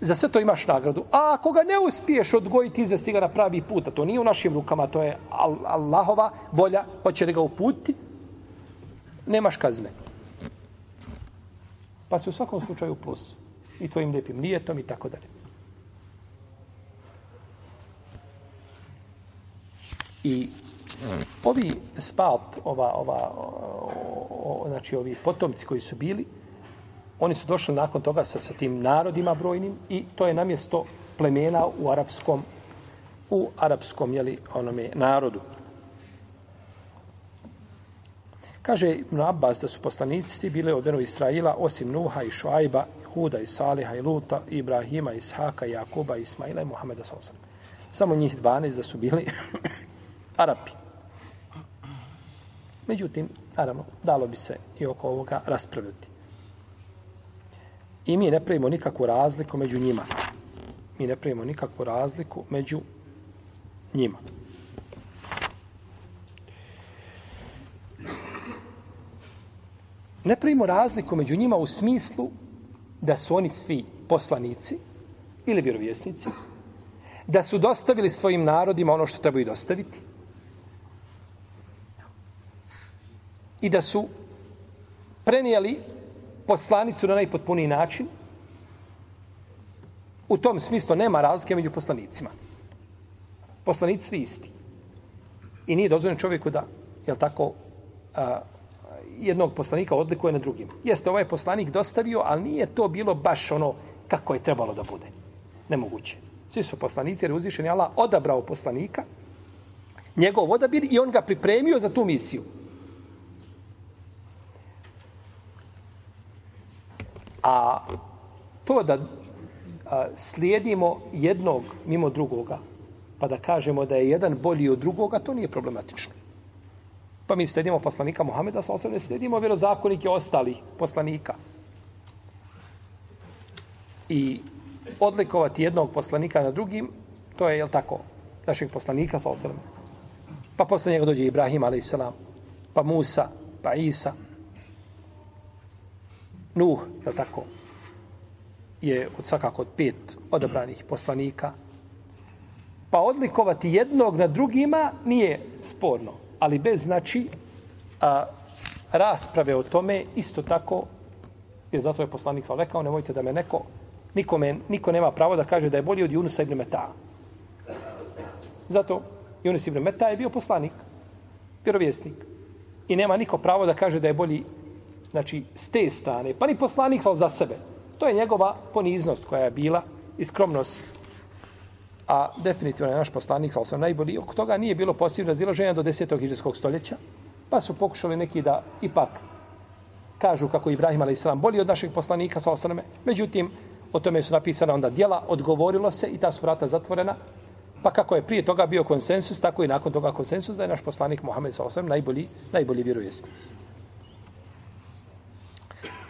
Za sve to imaš nagradu. A ako ga ne uspiješ odgojiti, izvesti ga na pravi put, a to nije u našim rukama, to je Allahova volja, hoće da ga uputi, nemaš kazne. Pa se u svakom slučaju plus. I tvojim lijepim nijetom i tako dalje. I ovi spalt, ova, ova, o, o, znači ovi potomci koji su bili, oni su došli nakon toga sa, sa tim narodima brojnim i to je namjesto plemena u arapskom u arapskom jeli, onome narodu. Kaže Ibn Abbas da su poslanici bile od Benu Israila osim Nuha i Šuajba, Huda i Saliha i Luta, Ibrahima, Ishaka, Jakuba, Ismaila i Muhameda Sosan. Samo njih 12 da su bili Arapi. Međutim, naravno, dalo bi se i oko ovoga raspravljati. I mi ne pravimo nikakvu razliku među njima. Mi ne pravimo nikakvu razliku među njima. Ne pravimo razliku među njima u smislu da su oni svi poslanici ili vjerovjesnici, da su dostavili svojim narodima ono što trebaju dostaviti, i da su prenijeli poslanicu na najpotpuniji način, u tom smislu nema razlike među poslanicima. Poslanici svi isti. I nije dozvoljeno čovjeku da, je tako, a, jednog poslanika odlikuje na drugim. Jeste, ovaj poslanik dostavio, ali nije to bilo baš ono kako je trebalo da bude. Nemoguće. Svi su poslanici, jer uzvišen je Allah odabrao poslanika, njegov odabir i on ga pripremio za tu misiju. A to da a, slijedimo jednog mimo drugoga, pa da kažemo da je jedan bolji od drugoga, to nije problematično. Pa mi slijedimo poslanika Muhameda, sa osnovne slijedimo vjerozakonike ostalih poslanika. I odlikovati jednog poslanika na drugim, to je, jel tako, našeg poslanika, sa osnovne. Pa posle njega dođe Ibrahim, a.s. pa Musa, pa Isa, Nuh, je tako, je od svakako od pet odabranih poslanika. Pa odlikovati jednog na drugima nije sporno, ali bez znači a, rasprave o tome isto tako, jer zato je poslanik rekao, nemojte da me neko, nikome, niko nema pravo da kaže da je bolji od Junusa ibn Meta. Zato Junus ibn Meta je bio poslanik, vjerovjesnik. I nema niko pravo da kaže da je bolji znači, s te strane, pa ni poslanik sal za sebe. To je njegova poniznost koja je bila i skromnost. A definitivno je naš poslanik, sal sam najbolji, oko toga nije bilo posebno razilaženja do 10. hiđarskog stoljeća, pa su pokušali neki da ipak kažu kako Ibrahim a.s. bolji od našeg poslanika, sa sam Međutim, o tome su napisane onda dijela, odgovorilo se i ta su vrata zatvorena, Pa kako je prije toga bio konsensus, tako i nakon toga konsensus da je naš poslanik Muhammed s.a.v. najbolji, najbolji vjerojesnik.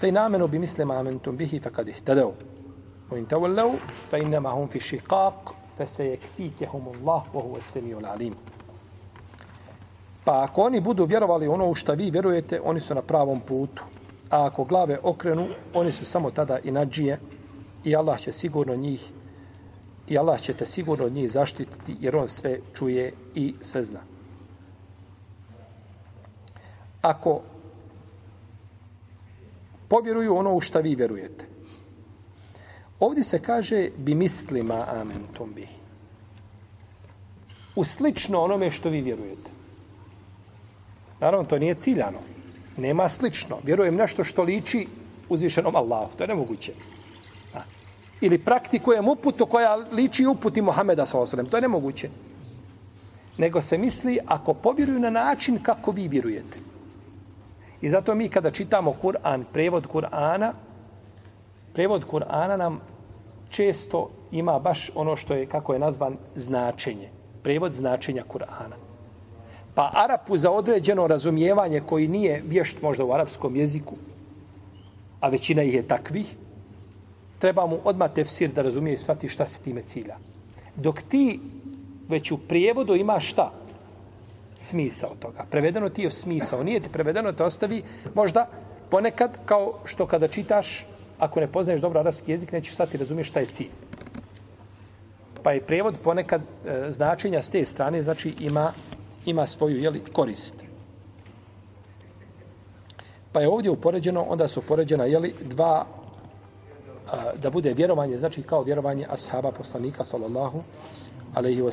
Fe namenu bi misle amentum bihi fe kad ih tadeo. U in tavallau, fe innama hum fi šiqaq, fe se je kfikehum Allah, wa huwa semiju alim. Pa ako oni budu vjerovali ono u što vi vjerujete, oni su na pravom putu. A ako glave okrenu, oni su samo tada i nađije i Allah će sigurno njih i Allah će te sigurno od njih zaštititi jer on sve čuje i sve zna. Ako povjeruju ono u šta vi vjerujete, ovdje se kaže bi mislima amen tom bi. U slično onome što vi vjerujete. Naravno, to nije ciljano. Nema slično. Vjerujem nešto što liči uzvišenom Allahu. To je nemoguće ili praktikujem uputu koja liči uputi Muhameda osrem. To je nemoguće. Nego se misli ako povjeruju na način kako vi vjerujete. I zato mi kada čitamo Kur'an, prevod Kur'ana, prevod Kur'ana nam često ima baš ono što je, kako je nazvan, značenje. Prevod značenja Kur'ana. Pa Arapu za određeno razumijevanje koji nije vješt možda u arapskom jeziku, a većina ih je takvih, treba mu odmah tefsir da razumije i shvati šta se time cilja. Dok ti već u prijevodu ima šta? Smisao toga. Prevedeno ti je smisao. Nije ti prevedeno, te ostavi možda ponekad kao što kada čitaš, ako ne poznaješ dobro arapski jezik, nećeš sad ti razumiješ šta je cilj. Pa je prevod ponekad e, značenja s te strane, znači ima, ima svoju jeli, korist. Pa je ovdje upoređeno, onda su upoređena jeli, dva da bude vjerovanje, znači kao vjerovanje ashaba poslanika, sallallahu alaihi wa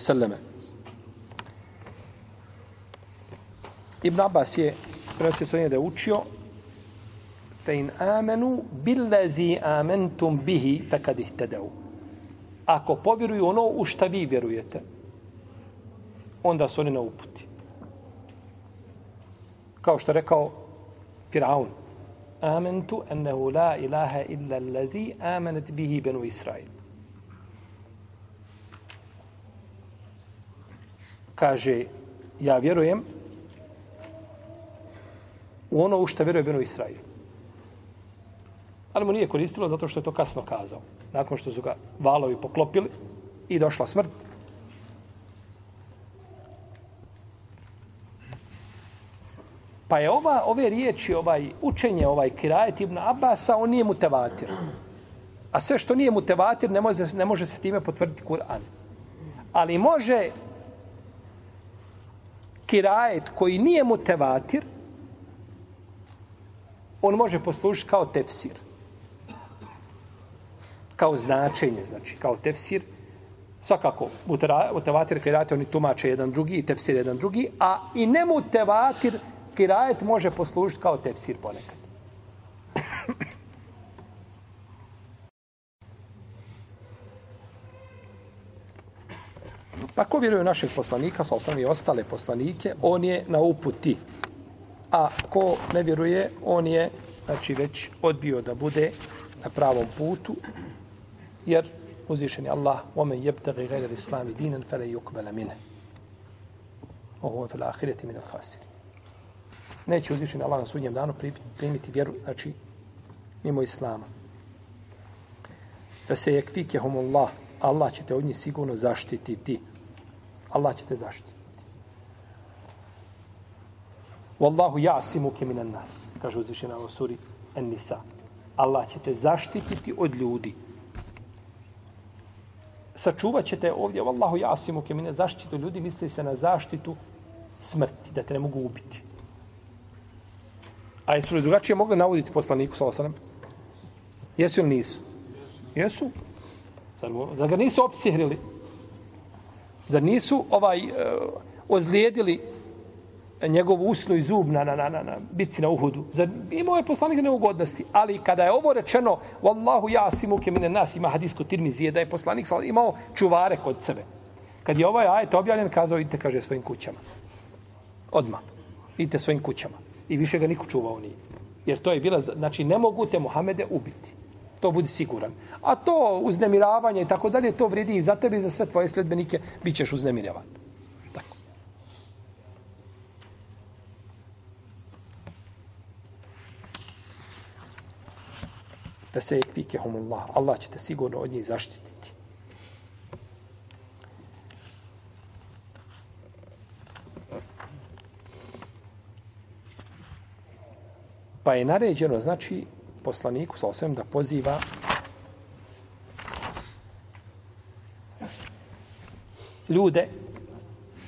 Ibn Abbas je prenosio svojene ono da je učio fe in amenu billazi amentum bihi fekad ih tedeu. Ako povjeruju ono u šta vi vjerujete, onda su oni na uputi. Kao što je rekao Firaun, amentu ennehu la ilaha illa allazi amenet bihi benu Israil. Kaže, ja vjerujem u ono u što vjeruje benu Israil. Ali mu nije koristilo zato što je to kasno kazao. Nakon što su ga valovi poklopili i došla smrt, Pa je ova, ove riječi, ovaj učenje, ovaj kirajet Ibn Abasa, on nije mutevatir. A sve što nije mutevatir, ne može, ne može se time potvrditi Kur'an. Ali može kirajet koji nije mutevatir, on može poslužiti kao tefsir. Kao značenje, znači, kao tefsir. Svakako, mutevatir kirajet, oni tumače jedan drugi, i tefsir jedan drugi, a i ne mutevatir, kirajet može poslužiti kao tefsir ponekad. Pa ko vjeruje našeg poslanika, sa osnovi ostale poslanike, on je na uputi. A ko ne vjeruje, on je znači, već odbio da bude na pravom putu, jer uzvišen je Allah, omen jebtagi gajda islami dinen, fele yukbele mine. Ovo je fele ahireti mine neće uzvišen Allah na sudnjem danu primiti vjeru, znači, mimo Islama. Fe se je Allah, Allah će te od njih sigurno zaštititi. Allah će te zaštititi. Wallahu jasimuke minan nas, kaže uzvišena u suri en nisa. Allah će te zaštititi od ljudi. Sačuvat ćete ovdje, Wallahu jasimuke minan zaštitu ljudi, misli se na zaštitu smrti, da te ne mogu ubiti. A jesu li drugačije mogli navoditi poslaniku sa osanem? Jesu ili nisu? Jesu. Zar, zar ga nisu opcihrili? Zar nisu ovaj uh, ozlijedili njegov usnu i zub na, na, na, na, na bici na uhudu. Zar imao je poslanik neugodnosti, ali kada je ovo rečeno, Wallahu ja simuke mine nas, ima hadisko tirmizije, da je poslanik imao čuvare kod sebe. Kad je ovaj ajet objavljen, kazao, idite, kaže, svojim kućama. Odma. Idite svojim kućama. I više ga niko čuvao nije. Jer to je bila, znači, ne mogu te Muhamede ubiti. To budi siguran. A to uznemiravanje i tako dalje, to vredi i za tebe i za sve tvoje sledbenike, bit ćeš uznemiravan. Da se ekvike humullah. Allah će te sigurno od njih zaštititi. Pa je naređeno, znači, poslaniku, sa osvijem, da poziva ljude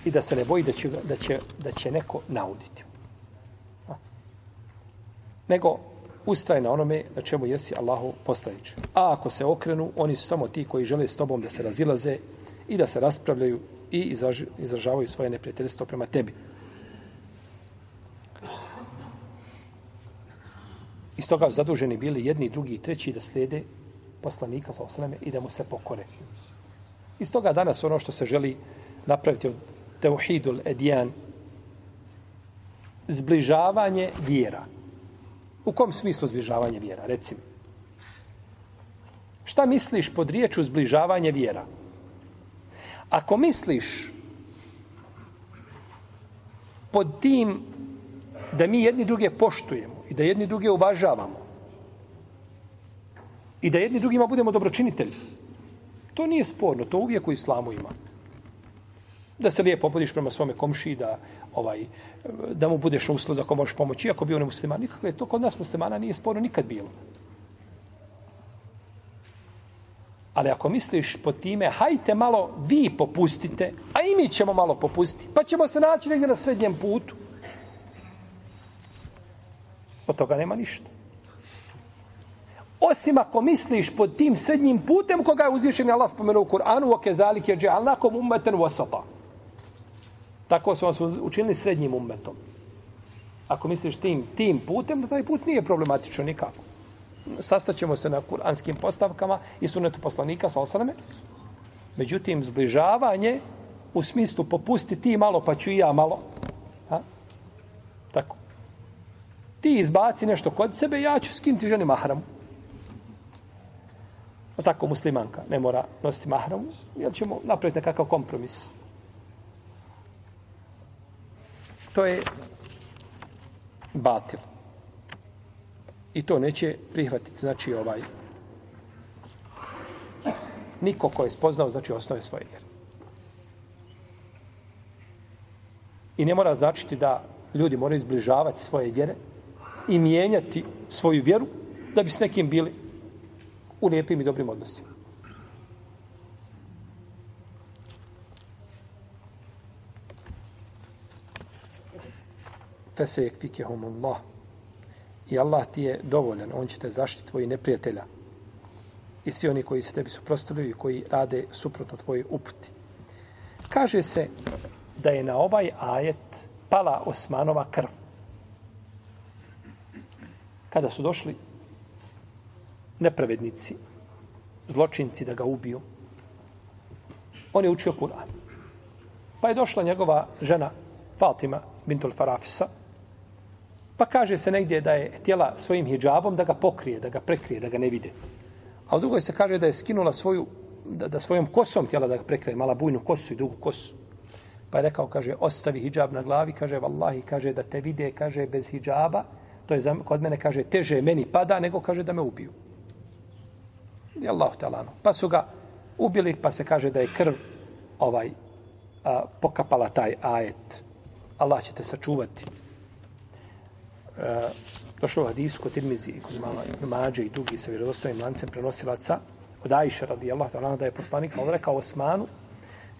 i da se ne boji da će, da će, da će neko nauditi. Nego ustraje na onome na čemu jesi Allahu poslanič. A ako se okrenu, oni su samo ti koji žele s tobom da se razilaze i da se raspravljaju i izražavaju svoje neprijateljstvo prema tebi. Iz toga zaduženi bili jedni, drugi i treći da slijede poslanika sa osreme i da mu se pokore. Iz toga danas ono što se želi napraviti od teuhidul edijan, zbližavanje vjera. U kom smislu zbližavanje vjera? Recimo. Šta misliš pod riječu zbližavanje vjera? Ako misliš pod tim da mi jedni druge poštujemo, i da jedni druge uvažavamo i da jedni drugima budemo dobročinitelji. To nije sporno, to uvijek u islamu ima. Da se lijepo opodiš prema svome komši, da ovaj da mu budeš uslov za ko možeš pomoći, iako bio nemusliman. Nikakve, to kod nas muslimana nije sporno nikad bilo. Ali ako misliš po time, hajte malo vi popustite, a i mi ćemo malo popustiti, pa ćemo se naći negdje na srednjem putu. Od toga nema ništa. Osim ako misliš pod tim srednjim putem koga je uzvišen Allah spomenuo u Kur'anu o kezalik je džalnakom ummeten wasata. Tako su vas učinili srednjim ummetom. Ako misliš tim, tim putem, da taj put nije problematično nikako. Sastaćemo se na kuranskim postavkama i sunetu poslanika sa osaname. Međutim, zbližavanje u smislu popusti ti malo pa ću i ja malo. Ha? Tako ti izbaci nešto kod sebe, ja ću skinuti ženi mahramu. O tako muslimanka ne mora nositi mahramu, jer ćemo napraviti nekakav kompromis. To je batil. I to neće prihvatiti, znači ovaj niko ko je spoznao, znači osnove svoje vjere. I ne mora značiti da ljudi moraju izbližavati svoje vjere, i mijenjati svoju vjeru da bi s nekim bili u lijepim i dobrim odnosima. Fese je Allah. I Allah ti je dovoljan. On će te zaštiti tvoji neprijatelja. I svi oni koji se tebi suprostavljaju i koji rade suprotno tvoji uputi. Kaže se da je na ovaj ajet pala Osmanova krv kada su došli nepravednici, zločinci da ga ubiju, on je učio Kur'an. Pa je došla njegova žena Fatima bintul Farafisa, pa kaže se negdje da je htjela svojim hijabom da ga pokrije, da ga prekrije, da ga ne vide. A u drugoj se kaže da je skinula svoju, da, da svojom kosom htjela da ga prekrije, mala bujnu kosu i dugu kosu. Pa je rekao, kaže, ostavi hijab na glavi, kaže, vallahi, kaže, da te vide, kaže, bez hijaba, to je za, kod mene, kaže, teže meni pada, nego kaže da me ubiju. I Allah talano. Pa su ga ubili, pa se kaže da je krv ovaj a, pokapala taj ajet. Allah će te sačuvati. E, došlo u hadisu kod Tirmizi, kod mala mađe i drugi sa vjerodostojnim lancem prenosilaca od Ajša radi Allah da je poslanik sam rekao Osmanu,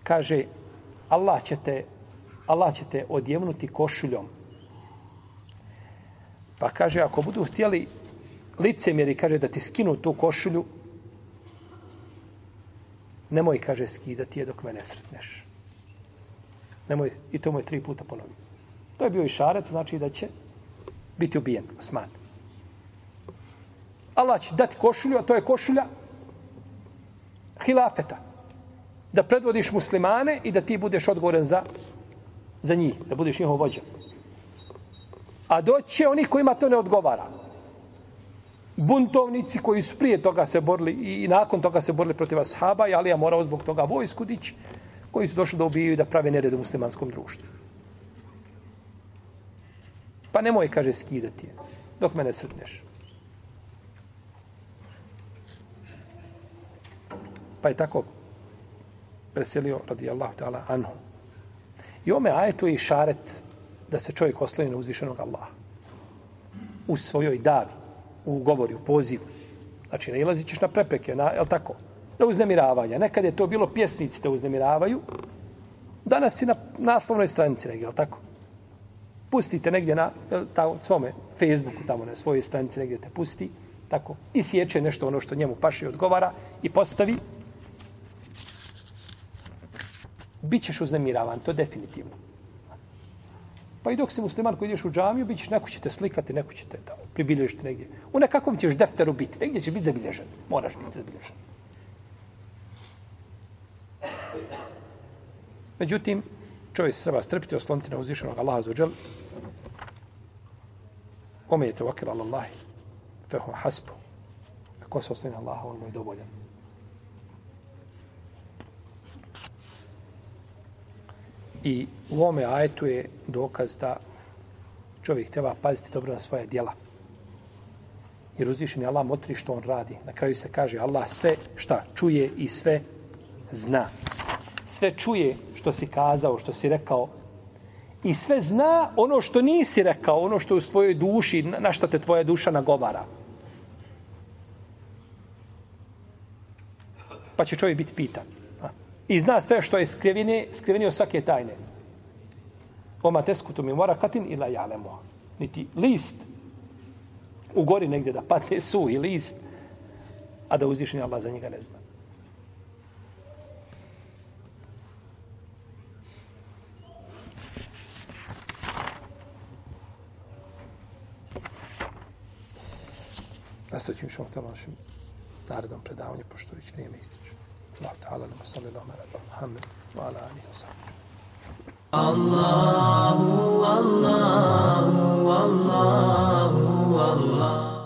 kaže, Allah će te, Allah će te odjevnuti košuljom Pa kaže, ako budu htjeli licemjeri, kaže, da ti skinu tu košulju, nemoj, kaže, skidati je dok me ne sretneš. Nemoj, i to mu je tri puta ponovio. To je bio i šaret, znači da će biti ubijen, Osman. Allah će dati košulju, a to je košulja hilafeta. Da predvodiš muslimane i da ti budeš odgovoran za, za njih, da budeš njihov vođa. A doće oni kojima to ne odgovara. Buntovnici koji su prije toga se borili i nakon toga se borili protiv ashaba, i Alija morao zbog toga vojsku dići, koji su došli da ubijaju i da prave nered u muslimanskom društvu. Pa nemoj, kaže, skidati je, dok mene srtneš. Pa je tako preselio, radijallahu ta'ala, anhu. I ome ajetu je i šaret da se čovjek osloni na uzvišenog Allaha. U svojoj davi, u govori, u pozivu. Znači, ne ilazit ćeš na prepreke, na, je tako? Na uznemiravanja. Nekad je to bilo pjesnici da uznemiravaju. Danas si na naslovnoj stranici, negdje, je tako? Pustite negdje na ta, svome Facebooku, tamo na svojoj stranici, negdje te pusti. Tako. I sjeće nešto ono što njemu paši odgovara i postavi. Bićeš uznemiravan, to definitivno. Pa i dok si musliman koji ideš u džamiju, bit ćeš, neko će te slikati, neko će te tamo pribilježiti negdje. U nekakvom ćeš defteru biti, negdje će biti zabilježen. Moraš biti zabilježen. Međutim, čovjek se treba strpiti, osloniti na uzvišenog Allaha za uđel. Ome je te vakil Allah, fehu hasbu. Ako se osloni na Allaha, on mu je dovoljan. I u ovome ajetu je dokaz da čovjek treba paziti dobro na svoje dijela. Jer uzvišen je Allah motri što on radi. Na kraju se kaže Allah sve šta čuje i sve zna. Sve čuje što si kazao, što si rekao. I sve zna ono što nisi rekao, ono što u svojoj duši, na što te tvoja duša nagovara. Pa će čovjek biti pitan. I zna sve što je skrivine, skrivenio svake tajne. Oma teskutu mi mora katin ila jalemo. Niti list u gori negdje da padne su i list, a da uzvišenje Allah za njega ne zna. Nastavit ćemo šalak tala našem narednom predavanju, pošto već vrijeme ističe. Allah ta'ala nama sami nama rada Muhammed wa ala alihi wa Allahu, Allahu, Allahu, Allahu.